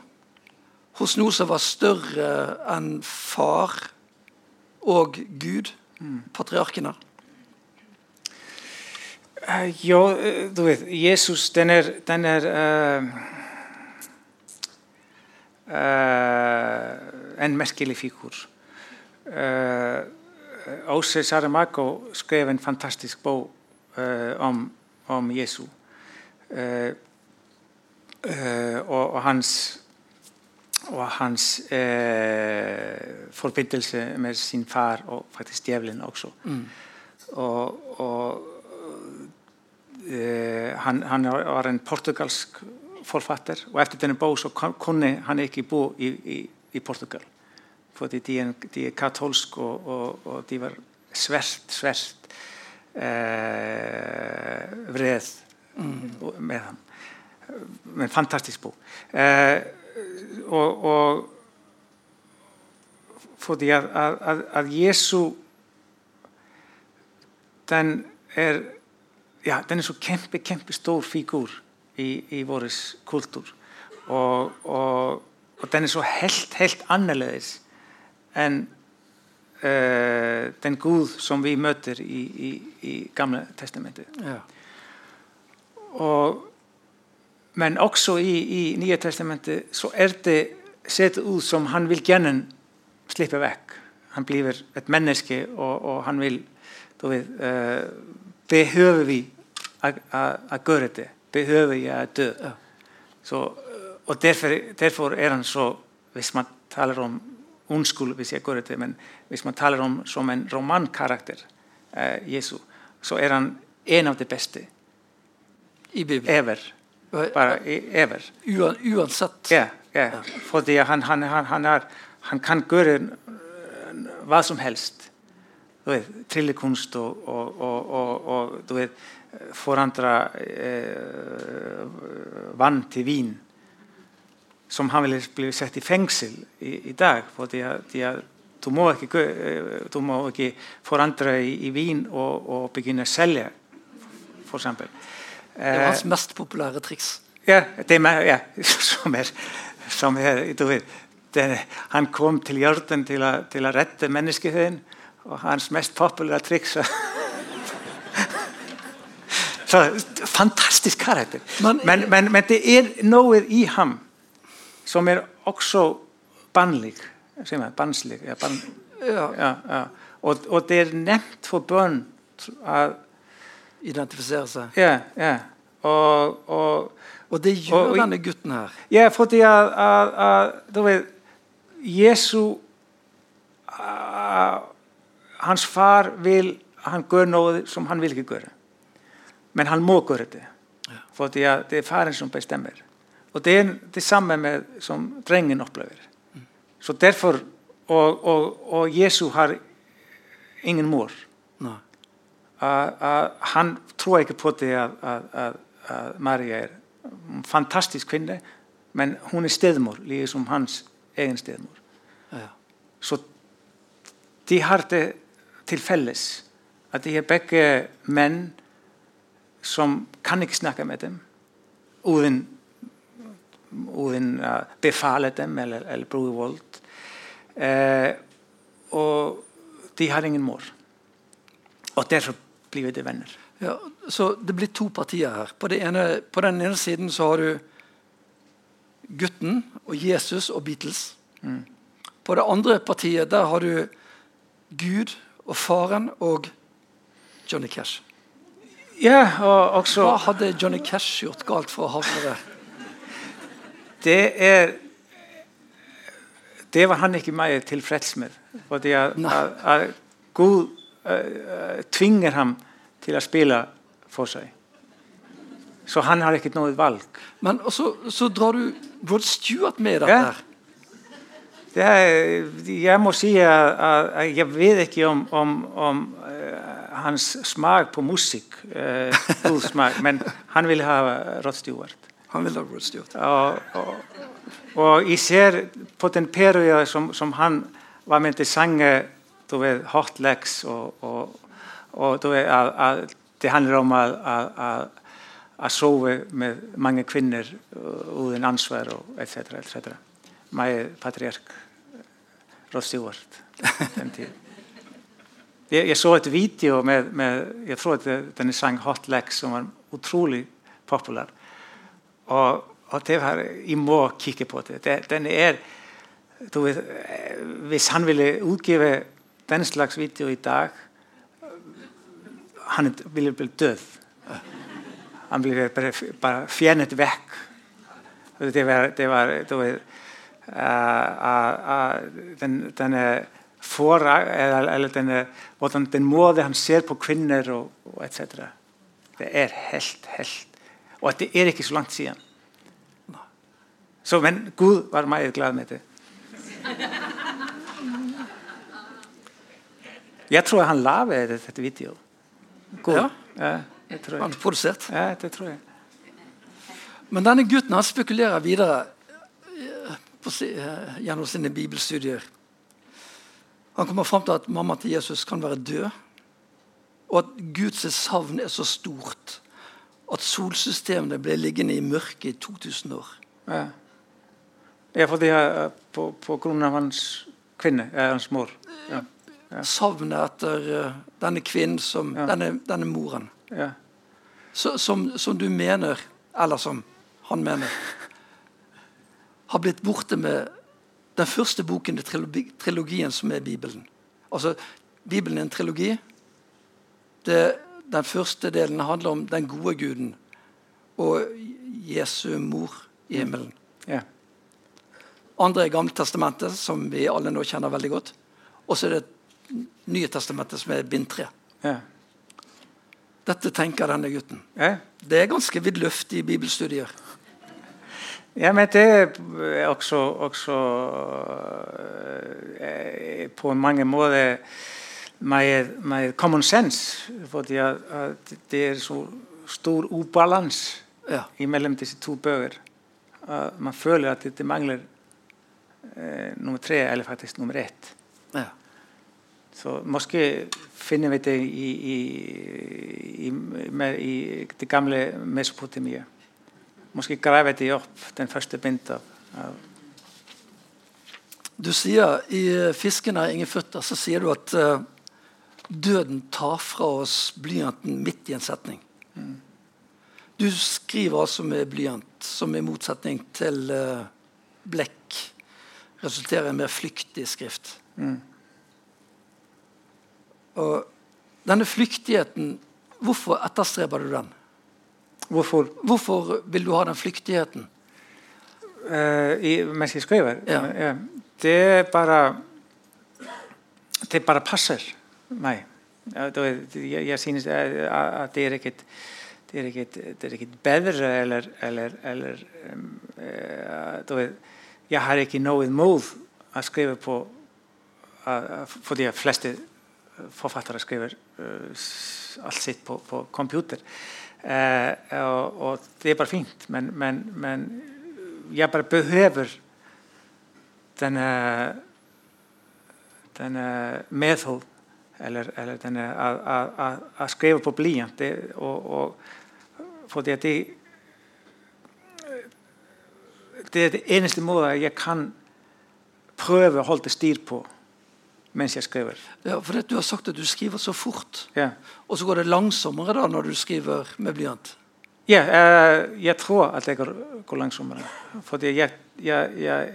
Hos noe som var større enn far og Gud, mm. patriarkene?
Uh, ja, du vet, Jesus, den er, den er uh, uh, en merkelig figur. Uh, Åse Saramago skrev en fantastisk bok om, om Jesu. Uh, uh, og, og, hans, og hans forbindelse med sin far og faktisk djevelen også. Mm. Og, og han, han, var en portugalsk forfatter, og etter denne bok så kunne han ikke bo i, i, i Portugal fordi de er, de katolske, og, og, og, de var svært, svært eh, vred mm. med ham. Men fantastisk bok. Eh, og, og, fordi at, at, at Jesu den er ja, den er så kjempe, kjempestor figur i, i vår kultur. Og, og, og, den er så helt, helt annerledes enn uh, den Gud som vi møter i, i, i Gamle testamentet. Ja. Og, men også i, i Nye testamentet så er det sett ut som han vil gjerne slippe vekk. Han blir et menneske, og, og han vil vet, uh, Behøver vi å gjøre det? Behøver jeg å dø? Ja. Så, og derfor, derfor er han så Hvis man taler om unnskyld hvis jeg går etter, men hvis man taler om som en romankarakter, eh, Jesu, så er han en av de beste
i Bibelen.
Ever. Bare ever.
Uansett.
Ja, ja. fordi han, han, han, han, er, han kan gjøre hva som helst. du vet, tryllekunst og, og, og, og, og du vet, forandre eh, vann til vin som han ville bli sett i fengsel i, i dag fordi at, fordi at du må gø- eh, du må ikke forandre i, i vin og, og begynne å selge, for eksempel.
Det var hans mest populære triks.
Ja, det er ja, som er, som er du vet, det, han kom til jorden til å, til å rette menneskeheten, og hans mest populære triks fantastisk karakter.
Men-
Men, men, men, det er noe i ham som er også bannlig. Bannslig? Ja, ban,
Ja,
ja, ja. Og, og det er nevnt for bønn at
Identifisere seg.
Ja, ja. Og, og
Og det gjør denne gutten her.
Ja, fordi at, at, at du vet, Jesu ah, Hans far vil han gjør noe som han vil ikke gjøre. Men han må gjøre det. Fordi at det er faren som bestemmer. Og det er det samme med, som drengen opplever. Så derfor Og, og, og Jesu har ingen mor. Uh, uh, han tror ikke på det at, at, at, at Maria er en fantastisk kvinne, men hun er stedmor, like som hans egen stedmor.
Ja.
Så de har det til felles at de er begge menn som kan ikke snakke med dem uten, uten å befale dem eller, eller bruke vold. Eh, og de har ingen mor. Og derfor blir de venner.
Ja, så det blir to partier her. På, det ene, på den ene siden så har du gutten og Jesus og Beatles. På det andre partiet der har du Gud og faren og Johnny Cash.
Ja, og også
Hva hadde Johnny Cash gjort galt for å havne der?
Det er Det var han ikke meg tilfreds med. Fordi at, at, at Gud eh, tvinger ham til å spille for seg. Så han har ikke noe valg.
Men så, så drar du Rod Stewart med dette.
Ja.
her.
Det er, jeg må si at, at jeg vet ikke om, om, om eh, hans smak på musikk, uh, god smak, men han vil ha Rod Stewart.
Han vil ha.
Og, og, og jeg ser på den perioden som, som han var med til å synge du vet, Hot Legs og, og, og du vet, at, at det handler om å, å, å, å sove med mange kvinner uh, uten ansvar og etc. etc. Meg patriark Rod Stewart den. Jeg, jeg så et video med, med jeg tror at det- denne sang Hot Legs som var utrolig populær. Og, og det var, jeg må kikke på det. det den er, du eh, hvis han ville utgive den slags video i dag, han ville bli død. Han ville bare, bare fjernet vekk. Det var, det var vet, uh, uh, uh, den, eller denne, hvordan, den måte han ser på kvinner og, og etc. Det er helt, helt Og at det er ikke så langt siden. Så, men Gud var meget glad med det. Jeg tror han laget dette videoet.
Ja.
ja, det tror
Han
jeg.
er produsert.
Ja, det tror jeg.
Men denne gutten han spekulerer videre eh, på, eh, gjennom sine bibelstudier. Han kommer fram til at mamma til Jesus kan være død, og at Guds savn er så stort at solsystemene ble liggende i mørket i 2000 år.
Ja. Ja, fordi jeg, på, på grunn av hans kvinne, er hans mor. Ja.
Savnet etter eh, denne kvinnen, som,
Ja.
denne, denne moren,
Ja.
så, som, som du mener, eller som han mener, har blitt borte med den første boken i trilogi, trilogien som er Bibelen. Altså, Bibelen er en trilogi. Det, den første delen handler om den gode guden og Jesu mor i himmelen.
Ja.
Andre er Gamle testamentet, som vi alle nå kjenner veldig godt. Og så er det Nye testamentet, som er bind tre.
Ja.
Dette tenker denne gutten.
Ja.
Det er ganske vidløftige bibelstudier.
Ja, men det er også, også eh, på mange måter med, med common sense, fordi at, at det er så stor ubalans
Ja.
imellom disse to bøker. At man føler at det, det mangler eh, nummer tre, eller faktisk nummer ett.
ja.
Så måske finner vi det i, i, i, med, i det gamle Mesopotamia. Måske graver de opp den første bind av, av
Du sier i eh, 'Fisken er ingen føtter' så sier du at eh, døden tar fra oss blyanten midt i en setning. Du skriver altså med blyant, som i motsetning til uh, blekk resulterer i en mer flyktig skrift. Og denne flyktigheten, hvorfor etterstreber du den?
Hvorfor
Hvorfor vil du ha den flyktigheten?
Uh, i, mens jeg skriver?
Ja.
det er bare Det bare passer Ja, da er- jeg, jeg synes at, at det er ikke det er ikke bedre eller, eller, eller um, eh, da er, Jeg har ikke noe imot å skrive på uh, fordi de fleste forfattere skriver uh, s- alt sitt på, på computer. Eh, og, og det er bare fint, men, men, men jeg bare behøver denne denne medhold eller, eller denne å- å- å- å skrive på blyant fordi det det er det eneste måten jeg kan prøve å holde styr på mens jeg skriver.
Ja, for Du har sagt at du skriver så fort.
Ja.
Og så går det langsommere da når du skriver med blyant.
Ja, jeg, jeg tror at det går, går langsommere. Fordi jeg, jeg, jeg,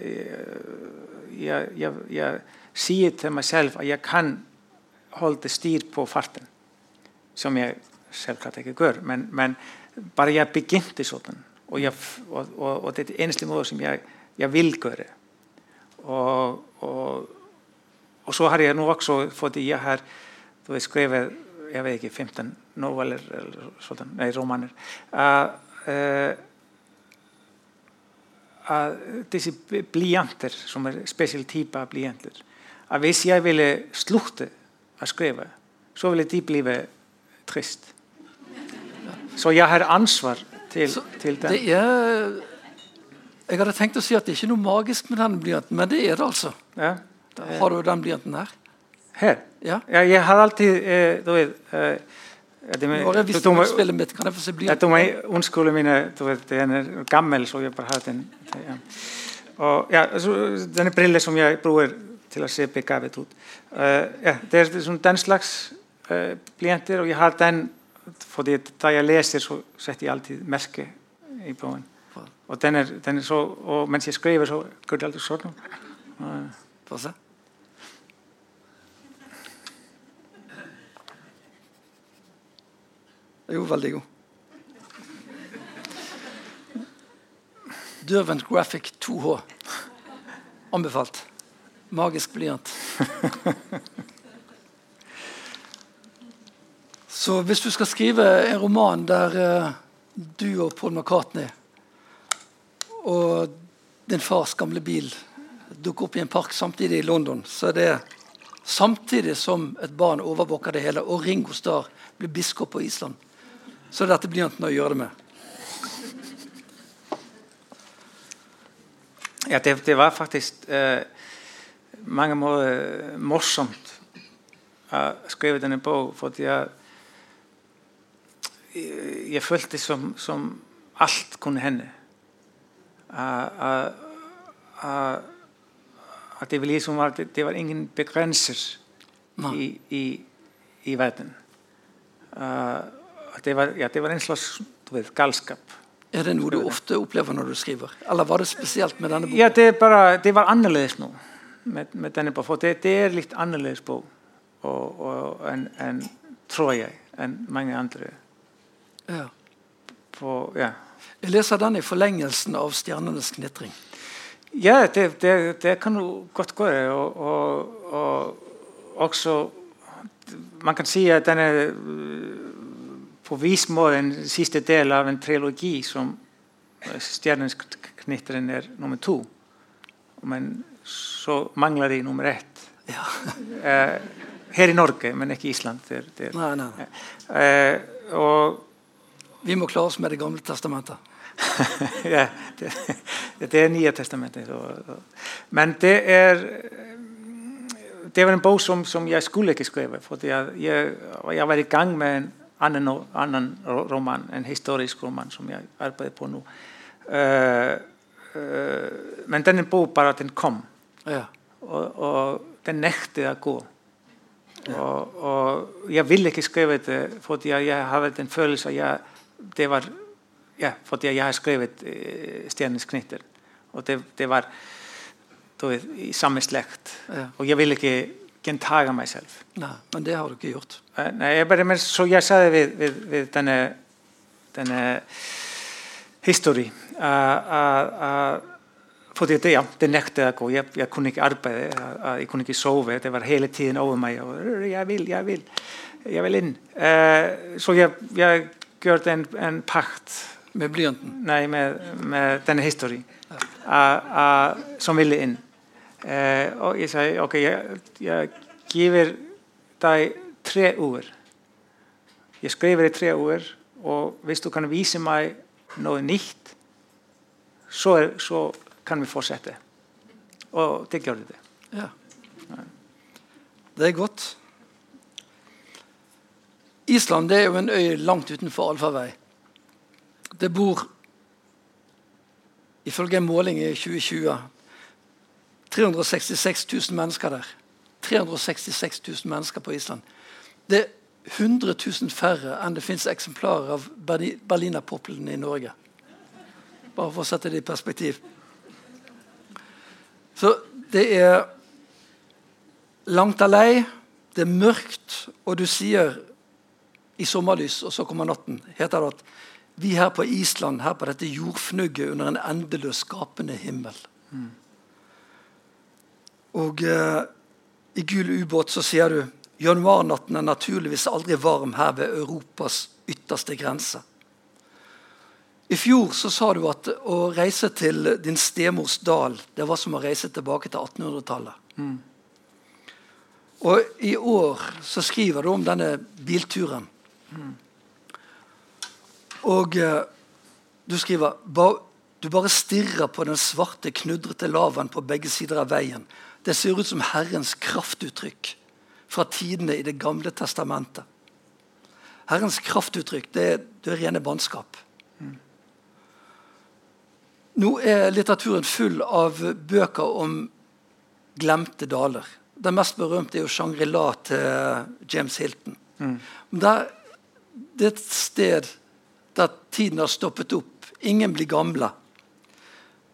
jeg, jeg, jeg sier til meg selv at jeg kan holde styr på farten. Som jeg selvklart ikke gjør. Men, men bare jeg begynte sånn. Og, jeg, og, og, og det er eneste måte som jeg, jeg vil gjøre. Og, og, så har jeg nå også, fordi jeg har du vet, skrevet jeg vet ikke, 15 noveller eller sånn, nei, romaner. Uh, uh, uh, disse blyanter, som er spesiell type av blyanter, at hvis jeg ville slutte skrevet, så ville de bli trist. Så jeg har ansvar til,
Så
til den.
Det er Jeg hadde tenkt å si at det ikke er noe magisk med denne blyanten, men det er det altså.
Ja.
Da har du den blyanten her.
Her.
Ja.
Ja, jeg har alltid eh, du vet, eh, det med,
Nå har jeg visst
du
mitt. Kan jeg få se
Ja, du må unnskylde mine du vet, Den er gammel, så jeg bare har den. Ja. Og, ja, altså, denne brillen som jeg bruker til å se begavet ut. Eh, ja, det er sånn, den slags uh, blyanter, og jeg har den fordi da jeg leser, så setter jeg alltid merke i boken. Og den er, den er så, og mens så går det alltid sånn. Og,
Få se. Jo, veldig god. Døvent Graphic 2H. Anbefalt. Magisk blyant. Så hvis du skal skrive en roman der eh, du og Paul McCartney og din fars gamle bil dukker opp i en park samtidig i London, så er det samtidig som et barn overvåker det hele, og Ringo Starr blir biskop på Island. Så er dette blyanten å gjøre det med.
Ja, det, det var faktisk eh, mange måter morsomt å skrive denne bok, fordi jeg, jeg, jeg følte som, som alt kunne hende. At at det var liksom var, det, var ingen begrenser
Nei.
i, i, i verden. At det, var, ja, det var en slags du vet, galskap.
Er det noe du ofte opplever når du skriver? Eller var det spesielt med denne boken?
Ja, det, bare, det var annerledes nå med, med denne bok. For det, det er litt annerledes bok enn, en, tror jeg, enn mange andre.
Ja.
På, ja.
Jeg leser den i forlengelsen av 'Stjernenes knitring'.
ja, det, det, det kan jo godt gå. Og, og, og også Man kan si at den er øh, på vis måte en siste del av en trilogi som stjernenes 'Stjernens knitring' er nummer to. Men så mangler de nummer ett.
Ja.
Eh, her i Norge, men ikke i Island. Der, der.
Nei, nei, nei.
Eh, og
Vi må klare oss med Det gamle testamentet.
ja, det, det er Nye testamentet. Og, og, men det er det var en bok som, som jeg skulle ikke skrive. fordi jeg, jeg, var i gang med en annen, annen roman, en historisk roman som jeg arbeider på nå. Uh, uh, men denne bok bare den kom.
Ja.
Og, og den nektet å gå. Og, og, jeg ville ikke skrive det fordi jeg, jeg hadde en følelse jeg, det var, ja, fordi jeg har skrevet uh, 'Stjernens knytter'. Og det, det var vet, i samme slekt.
Ja.
Og jeg ville ikke gjentage meg selv.
Nei, men det har du ikke gjort.
Eh, Nei, jeg bare, men så jeg sa det ved, ved, ved denne, denne historien. Uh, uh, uh, fordi det, ja, det nektet jeg å gå. Jeg, jeg kunne ikke arbeide, uh, jeg kunne ikke sove. Det var hele tiden over meg. Og, jeg vil, jeg vil, jeg vil inn. Uh, så jeg, jeg gjorde en, en pakt
Med blyanten.
nei, denne historien uh, uh, som ville inn. Uh, og jeg sa ok, jeg, jeg giver deg tre ord. Jeg skriver i tre ord, og hvis du kan vise meg noe nytt, så, så kan vi fortsette. Og det gjør det.
Ja. Det er godt. Island det er jo en øy langt utenfor allfarvei. Det bor, ifølge en måling i 2020, 366 000 mennesker der. 366 000 mennesker på Island. Det er 100 000 færre enn det fins eksemplarer av Berli- Berlinerpoplene i Norge. Bare for å sette det i perspektiv. Så det er langt av lei, det er mørkt, og du sier i sommerlys, og så kommer natten, heter det at vi her på Island, her på dette jordfnugget under en endeløs skapende himmel. Og eh, i Gul ubåt så sier du januarnatten er naturligvis aldri varm her ved Europas ytterste grense. I fjor så sa du at å reise til din stemors dal det var som å reise tilbake til 1800-tallet. Og i år så skriver du om denne bilturen. Og eh, du skriver ba, du bare stirrer på den svarte, knudrete lavaen på begge sider av veien. Det ser ut som Herrens kraftuttrykk fra tidene i Det gamle testamentet. Herrens kraftuttrykk, det er, det er rene bannskap. Nå er litteraturen full av bøker om glemte daler. Den mest berømte er jo Shangri-La til James Hilton. Mm. der, det er et sted der tiden har stoppet opp. Ingen blir gamle.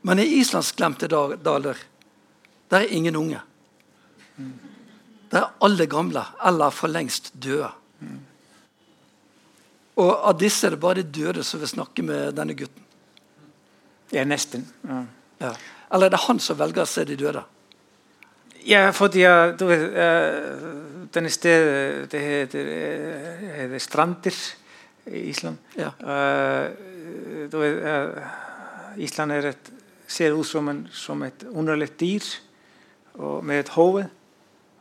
Men i Islands glemte daler, der er ingen unge. Der er alle gamle, eller for lengst døde. Og av disse er det bare de døde som vil snakke med denne gutten.
Ja, nesten. Ja.
Ja. Eller er det han som velger å se de døde?
Ja, fordi du vet, eh, denne stedet det heter, eh, heter Strander i Island.
Ja.
Uh, du vet, eh, Island et, ser ut som, en, som et underlig dyr med et hode.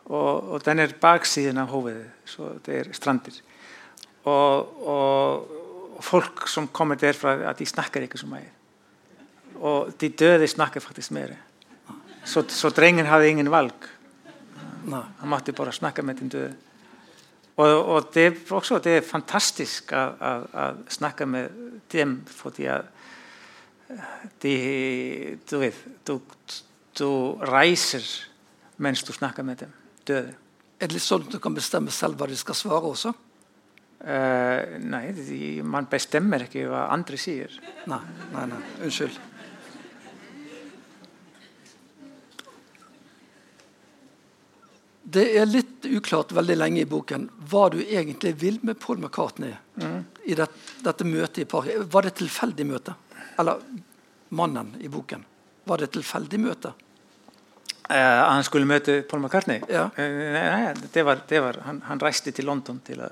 Og, og den er baksiden av hovedet, så det er Strandir. Og, og, og folk som kommer derfra, at de snakker ikke så mye. Og de døde snakker faktisk mer. Så, så drengen hadde ingen valg.
Nei.
Han måtte bare snakke med den døde. Og, og det, er også, det er fantastisk å snakke med dem, fordi at de, du vet, du, du reiser mens du snakker med dem, døde.
Er det litt sånn at du kan bestemme selv hva de skal svare også?
Uh, nei, de, man bestemmer ikke hva andre sier.
Nei, nei, nei. Unnskyld. Det er litt uklart veldig lenge i boken hva du egentlig vil med Paul McCartney i det, dette møtet i Paris. Var det et tilfeldig møte? Eller mannen i boken. Var det et tilfeldig møte?
Eh, han skulle møte Paul McCartney?
Ja.
Uh, nei, nei, det var, det var, han, han reiste til London til å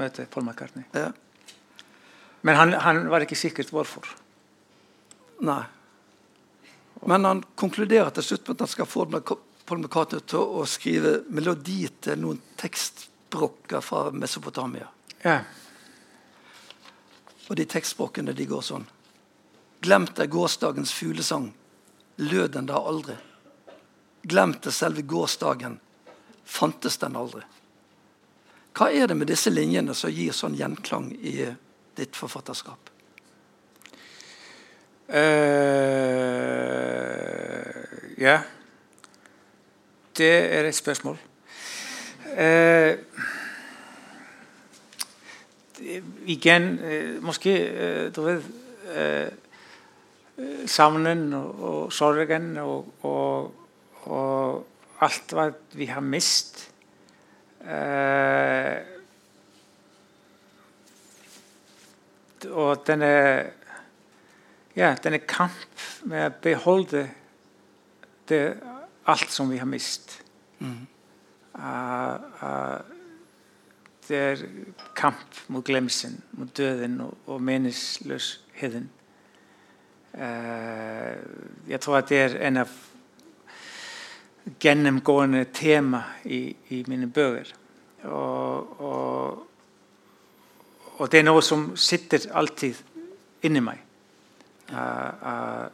møte Paul McCartney.
Ja.
Men han, han var ikke sikkert hvorfor.
Nei. Men han konkluderer til slutt med at han skal få Paul McCartney til å skrive melodi til noen tekstbrokker fra Mesopotamia.
Ja.
Og de tekstspråkene de går sånn. Glemte gårsdagens fuglesang, lød den da aldri. Glemte selve gårsdagen, fantes den aldri. Hva er det med disse linjene som gir sånn gjenklang i ditt forfatterskap?
Uh, ja. Det er et spørsmål. Uh, igjen, uh, måske du vet Savnen og, og sorgen og, og, alt hva vi har mist. og denne ja, denne kamp med å beholde det, alt som vi har mist. Mm. Uh, det er kamp mot glemselsen, mot døden og, og meningsløsheten. Uh, jeg tror at det er en av gjennomgående tema i, i mine bøker. Og, og, og, det er noe som sitter alltid inni meg. Uh,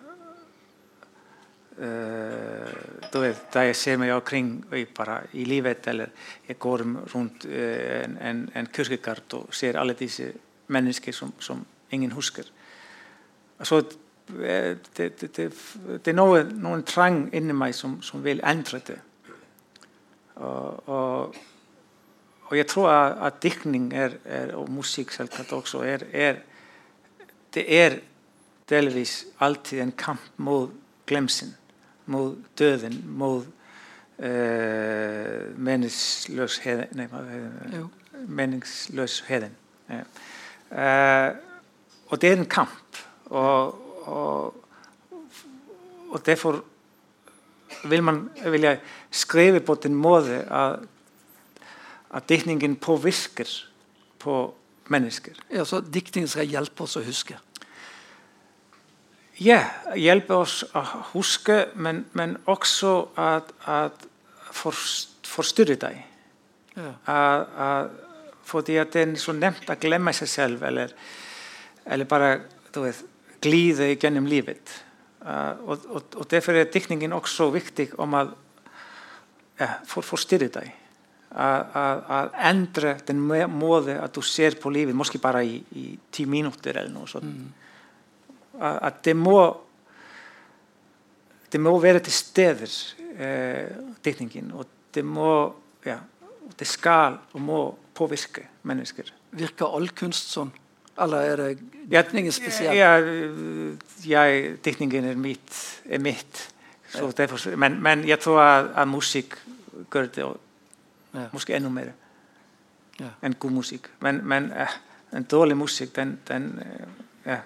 du vet, da jeg ser meg omkring bare i livet, eller jeg går rundt en, en, en kirkegard og ser alle disse mennesker som, som ingen husker. Altså, det, det, er noe, noen trang inni meg som, som vil endre det. Og, og, og jeg tror at, at diktning er, er, og musikk selvsagt også er, er det er delvis alltid en kamp mot glemsen, mot døden, mot uh, meningsløsheden. Nei, meningsløsheden. Ja. Uh, og det er en kamp. Og, og, og derfor vil, man, vil jeg skrive på den måte at, at diktningen påvirker på mennesker.
Ja, så Diktningen skal hjelpe oss å huske?
Ja, hjelpe oss å huske, men, men også at, at forstyrre deg. Ja. At, at, fordi at det er så nemt å glemme seg selv, eller, eller bare vet, glide gjennom livet. Uh, og, og, og, derfor er diktningen også viktig om å ja, for, forstyrre deg. Å endre den måten at du ser på livet, kanskje bare i, i ti minutter eller noe sånt. Mm at det må det må være til steder eh, diktningen og det må ja, det skal og må påvirke mennesker
Virker all kunst sånn? Eller er det diktningen spesielt?
Ja, ja, diktningen er mitt, er mitt. Men, men, jeg tror at, musikk gjør det ja. måske enda mer ja. enn god musikk men, men uh, en dårlig musikk den, den ja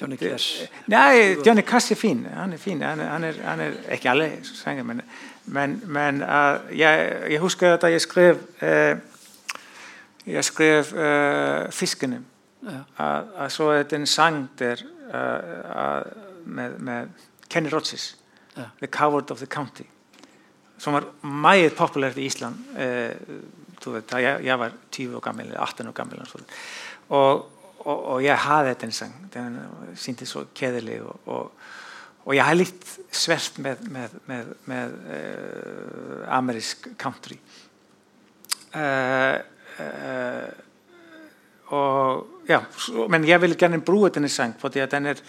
Johnny Cash?
Nei, Johnny Cash er fin. Han er fin. Han er, han er, han er ikke alle sanger, men, men, men uh, jeg, jeg, husker da jeg skrev uh, Jeg skrev uh, 'Fiskene'. Ja. Uh, så er det en sang der med, med Kenny Rogers, ja. 'The Coward of the County', som var meget populært i Island vet, da jeg, jeg, var 20 år gammel, eller 18 år gammel. Og, og, og, jeg hadde den sang. Den syntes så kjedelig. Og, og, og, litt svært med, med, med, med uh, amerikansk country. Uh, uh, ja, men jeg vil gjerne bruke denne sang fordi den er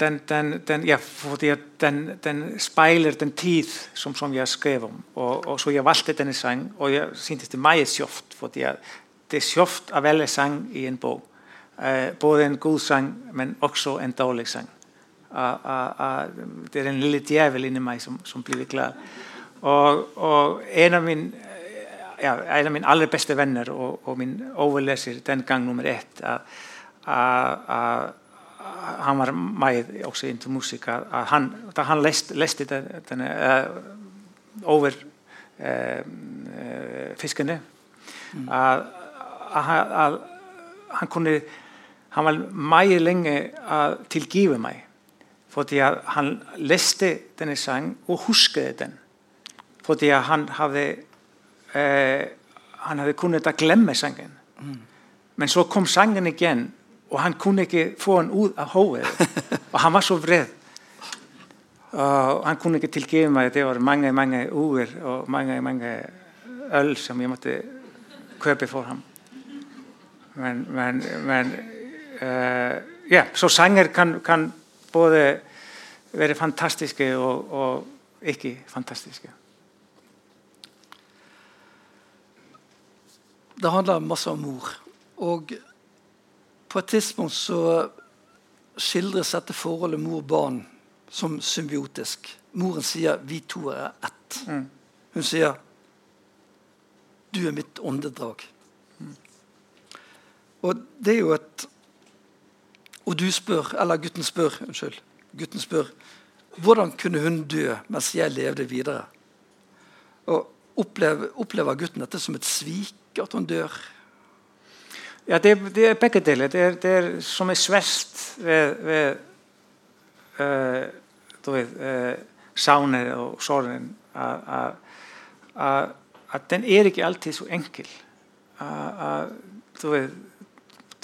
den, den, den, ja, fordi den, den speiler den tid som, som jeg skrev om. Og, og, så jeg valgte denne sang, og jeg syntes det meget kjøft. fordi det er kjøft å velge sang i en bok. Uh, både en god sang, men også en dårlig sang. Uh, uh, det er en lille djevel inni meg som, som blir glad. Og, og en, av min, ja, av mine aller beste venner og, og min overleser den gang nummer ett Han var meg også into musikk. Han, da han leste, leste denne over fiskene mm að, að hann kunni hann var mæg lengi að tilgifa mig fordi at han læste denne sang og huskede den. Fordi at han havde, eh, han havde kunnet at glemme sangen. Men så kom sangen igen, og han kunne ikke få den ud af hovedet. og han var så vred. Og han kunne ikke tilgive mig. Det var mange, mange uger og mange, mange øl, som jeg måtte købe for ham. Men, men, men eh, ja, så sanger kan, kan både være fantastiske og, og ikke fantastiske.
Det handler masse om mor. Og på et tidspunkt så skildres dette forholdet mor-barn som symbiotisk. Moren sier 'vi to er ett'.
Mm.
Hun sier 'du er mitt åndedrag'. Og det er jo et Og du spør, eller gutten spør, unnskyld. Gutten spør hvordan kunne hun dø mens jeg levde videre? Og opplever, opplever gutten dette som et svik, at hun dør?
Ja, det, det er begge deler. Det er, det er som er sverst ved, ved uh, du vet, uh, savnet og sorgen at, at, at, at den er alltid så enkel. At, at, du, vet,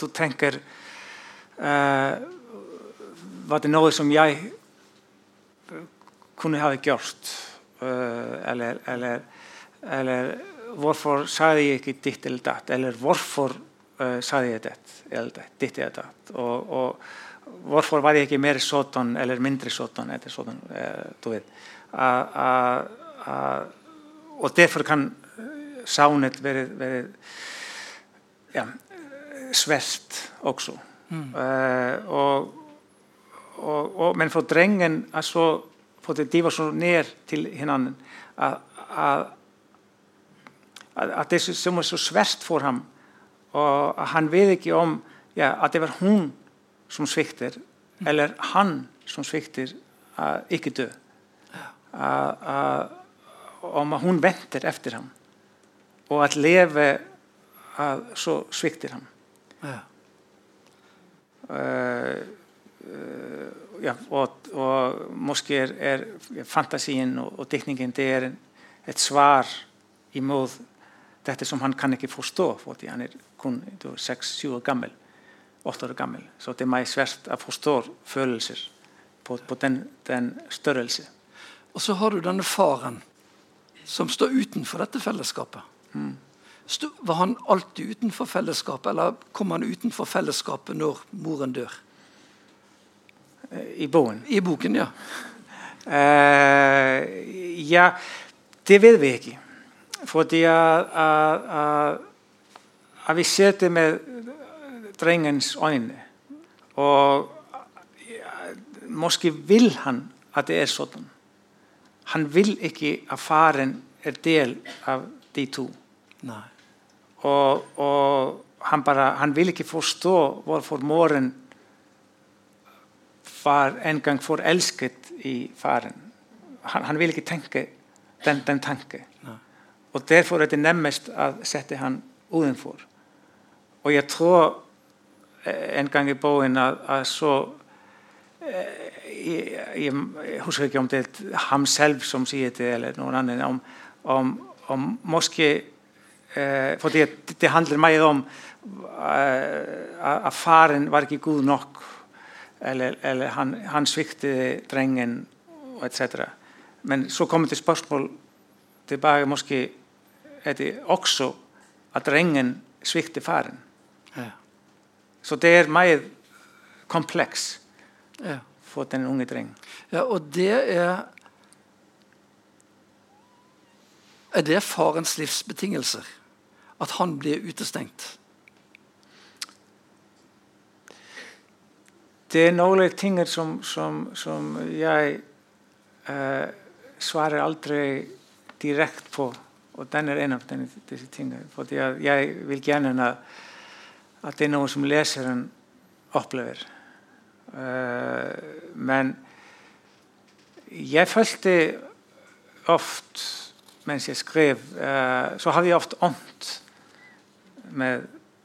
du tenker uh, var det noe som jeg kunne ha gjort? Uh, eller, eller, eller hvorfor sa jeg ikke ditt eller datt? Eller hvorfor uh, sa jeg det? Eller ditt eller datt? Og, og hvorfor var jeg ikke mer sådan eller mindre sådan? Eller sådan uh, vet. Uh, uh, uh, og derfor kan savnet være, være ja, svært også. Mm. Uh, og, og, og, men for drengen for det, de var så nær til hinanden at, at det som var så svært for ham og han vet ikke om ja, at det var hun som svikter mm. eller han som ikke dø at, at, om at hun venter efter ham og at leve at så svikter ham
Ja.
Uh, uh, ja, og, og måske er, er fantasien og, og diktningen det er en, et svar imod dette som han kan ikke forstå fordi han er kun 6-7 år gammel 8 år gammel så det er meg svært å forstå følelser på, på den, den størrelse
Og så har du denne faren som står utenfor dette fellesskapet.
mm.
Var han alltid utenfor fellesskapet, eller kom han utenfor fellesskapet når moren dør?
I boken?
I boken, ja.
Uh, ja, det vet vi ikke. Fordi at, at, at, at vi ser det med drengens øjne. Og ja, måske vil han at det er sådan. Han vil ikke at faren er del de to.
Nei.
Og, og han, bara, han vil ikke forstå hvorfor moren var en gang forelsket i faren. Han, han vil ikke tenke den, den tanke. Og derfor er det nemmest å sette han utenfor. Og tror eh, en gang i boken at, at så eh, jeg, jeg, jeg husker ikke om det er ham selv som sier det, eller noen annen, om, om, om måske eh, for det, det handler meg om eh, at faren var ikke god nok eller, eller han, han svikte drengen og etc. Men så kommer det spørsmål tilbake måske er det også at drengen svikter faren.
Ja.
Så det er mer kompleks
Ja.
for den unge drengen.
ja, og det er Er det farens livsbetingelser? At han blir utestengt?
Det er noen ting som, som, som jeg eh, svarer aldri direkte på, og den er en av denne, disse tingene. Fordi jeg, jeg vil gjerne at, at det er noe som leseren opplever. Eh, men jeg følte ofte mens jeg skrev, eh, så hadde jeg ofte ondt med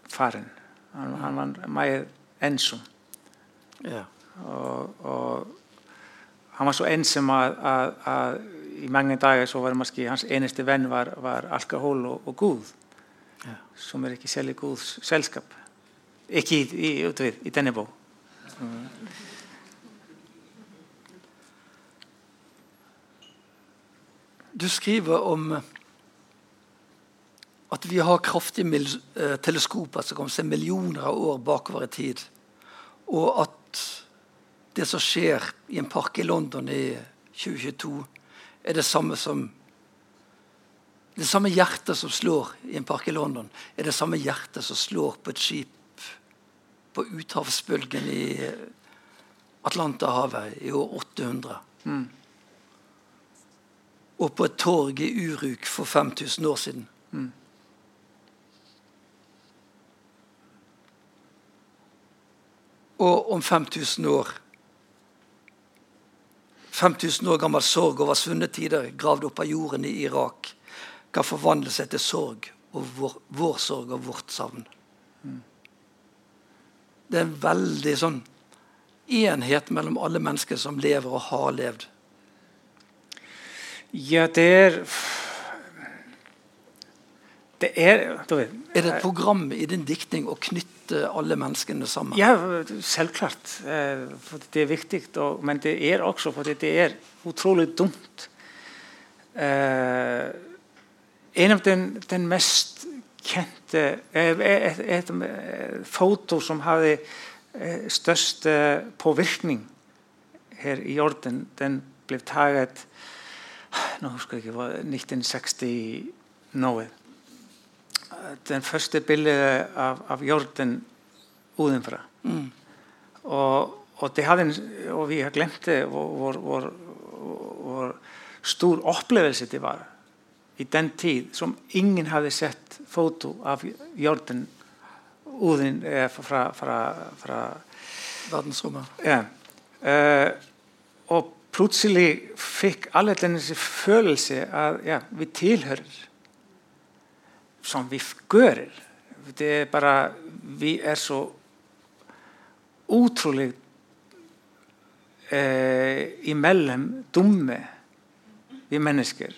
faren. Han, han var meget ensom.
Ja.
Og, og, han var så ensam att, att, att i många dagar så var måske hans eneste venn var, var alkohol og, og gúð
Ja.
som er ikke særlig gúðs selskap ikke i, i, í denne bó
Du skriver om eh, at vi har kraftige eh, teleskoper som kan se millioner av år bakover i tid. Og at det som skjer i en park i London i 2022, er det samme som Det samme hjertet som slår i en park i London, er det samme hjertet som slår på et skip på uthavsbølgen i Atlanterhavet i år 800 og på et torg i Uruk for 5000 år siden. Og om 5000 år 5000 år gammel sorg over svunne tider gravd opp av jorden i Irak kan forvandle seg til sorg og vår, vår sorg og vårt savn. Det er en veldig sånn enhet mellom alle mennesker som lever og har levd.
ja det er det er
Er det et program i din diktning å knytte alle menneskene sammen?
Ja, selvklart. Eh, For det er viktig, men det er også fordi det er utrolig dumt. Eh, en av den, den mest kjente eh, et, et, foto som hadde størst påvirkning her i jorden, den ble taget nå husker jeg ikke, hva, 1960 noe. Den første bildet av, av jorden udenfra.
Mm.
Og, og, det hadde en, og vi har glemt det, hvor, hvor, hvor stor opplevelse det var i den tid, som ingen hadde sett foto av jorden uden, eh, fra, fra, fra
Verdensrommet.
ja. Eh, og plutselig fikk alle denne følelse at ja, vi tilhører som vi gjør. Det er bare Vi er så utrolig eh, imellom dumme, vi mennesker,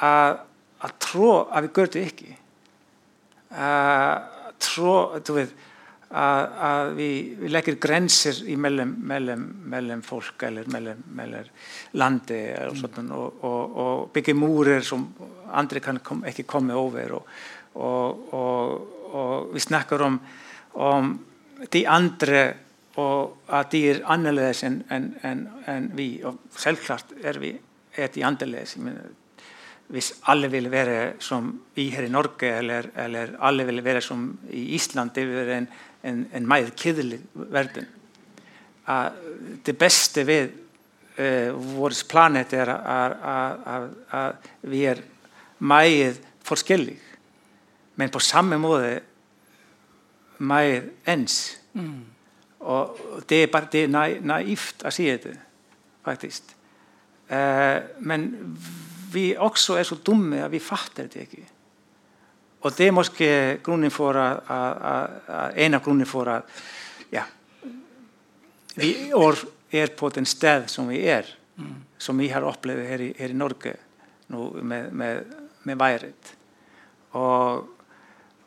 at, at tro at vi gjør det ikke. At tro, du vet, at, at vi, vi legger grenser imellom mellom, mellom folk eller mellom, mellom landet og, sånt, og, og, og bygger murer som andre kan kom, ikke komme over. Og, og, og, og vi snakker om, om de andre og at de er annerledes enn en, en, en vi. Og selvklart er, vi, er. Jeg mener, hvis alle ville være som vi her i Norge, eller, eller alle ville være som i det ville være en, en, kjedelig verden. Uh, det beste ved uh, vår planet er at vi er meget forskjellige, men på samme måte meget ens.
Mm.
Og det er bare det er na- naivt å si det, faktisk. Eh, men vi også er så dumme at vi fatter det ikke. Og det er måske grunnen for at, at, at, en av grunnene for at ja, vi er, på den sted som vi er, som vi har opplevd her i, her i Norge nå med, med, med været. Og,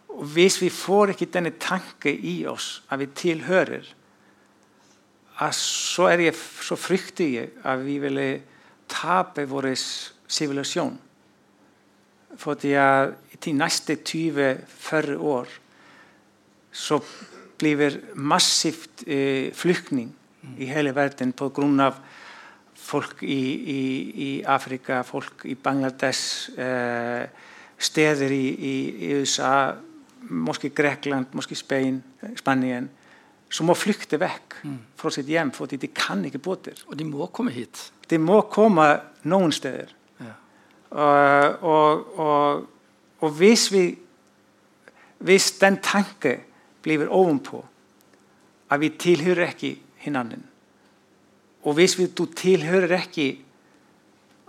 og hvis vi får ikke denne tanke i oss at vi tilhører, at så, er jeg, så frykter jeg at vi ville tape vår sivilisasjon. Fordi at de neste 20-40 år så blir massivt eh, flyktning i hele verden på grunn av folk i, i, i Afrika, folk i Bangladesh, eh, steder i, i, i USA, måske Grekland, Spain, Spanien, som må flykte vekk fra sitt hjem fordi de kan ikke bo der.
Og de må komme hit.
Det må komme noen steder.
Ja.
Og, og, og, og hvis vi hvis den tanke blir ovenpå at vi tilhører ikke hverandre og hvis vi, du tilhører ikke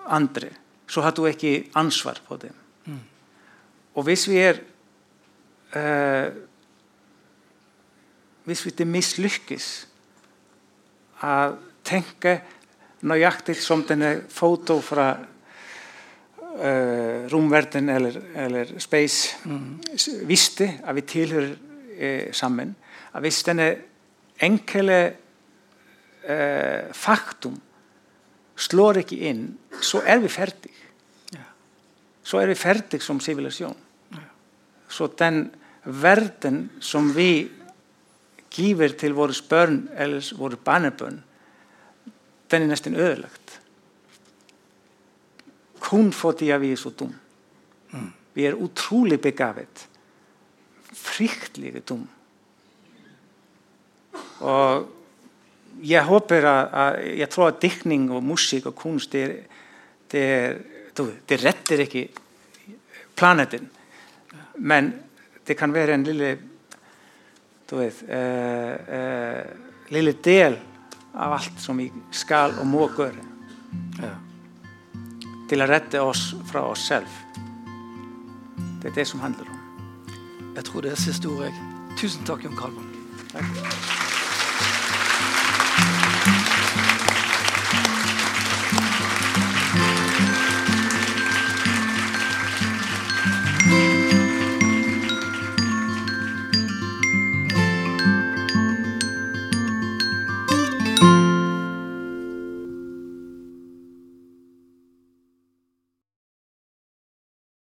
andre så har du ikke ansvar for dem og hvis vi er eh, hvis vi det mislykkes å tenke nøyaktig som denne foto fra uh, romverden eller, eller space mm. visste at vi tilhører uh, sammen. At hvis denne enkle uh, faktum slår ikke inn, så er vi ferdig. Ja. Så er vi ferdig som sivilisasjon. Ja. Så den verden som vi giver til våre børn eller våre barnebarn, den er nesten ødelagt. Kun fordi vi er så dum. Mm. Vi er utrolig begavet. Fryktelig dum. Og jeg håper at, jeg tror at diktning og musikk og kunst det, det, det retter ikke planeten. Men det kan være en lille du vet, eh, eh, lille del av alt som vi skal og må gjøre. Ja. Til å rette oss fra oss selv. Det er det som handler om.
Jeg tror det er siste ordet. Tusen takk, Jon Kalvang. Takk.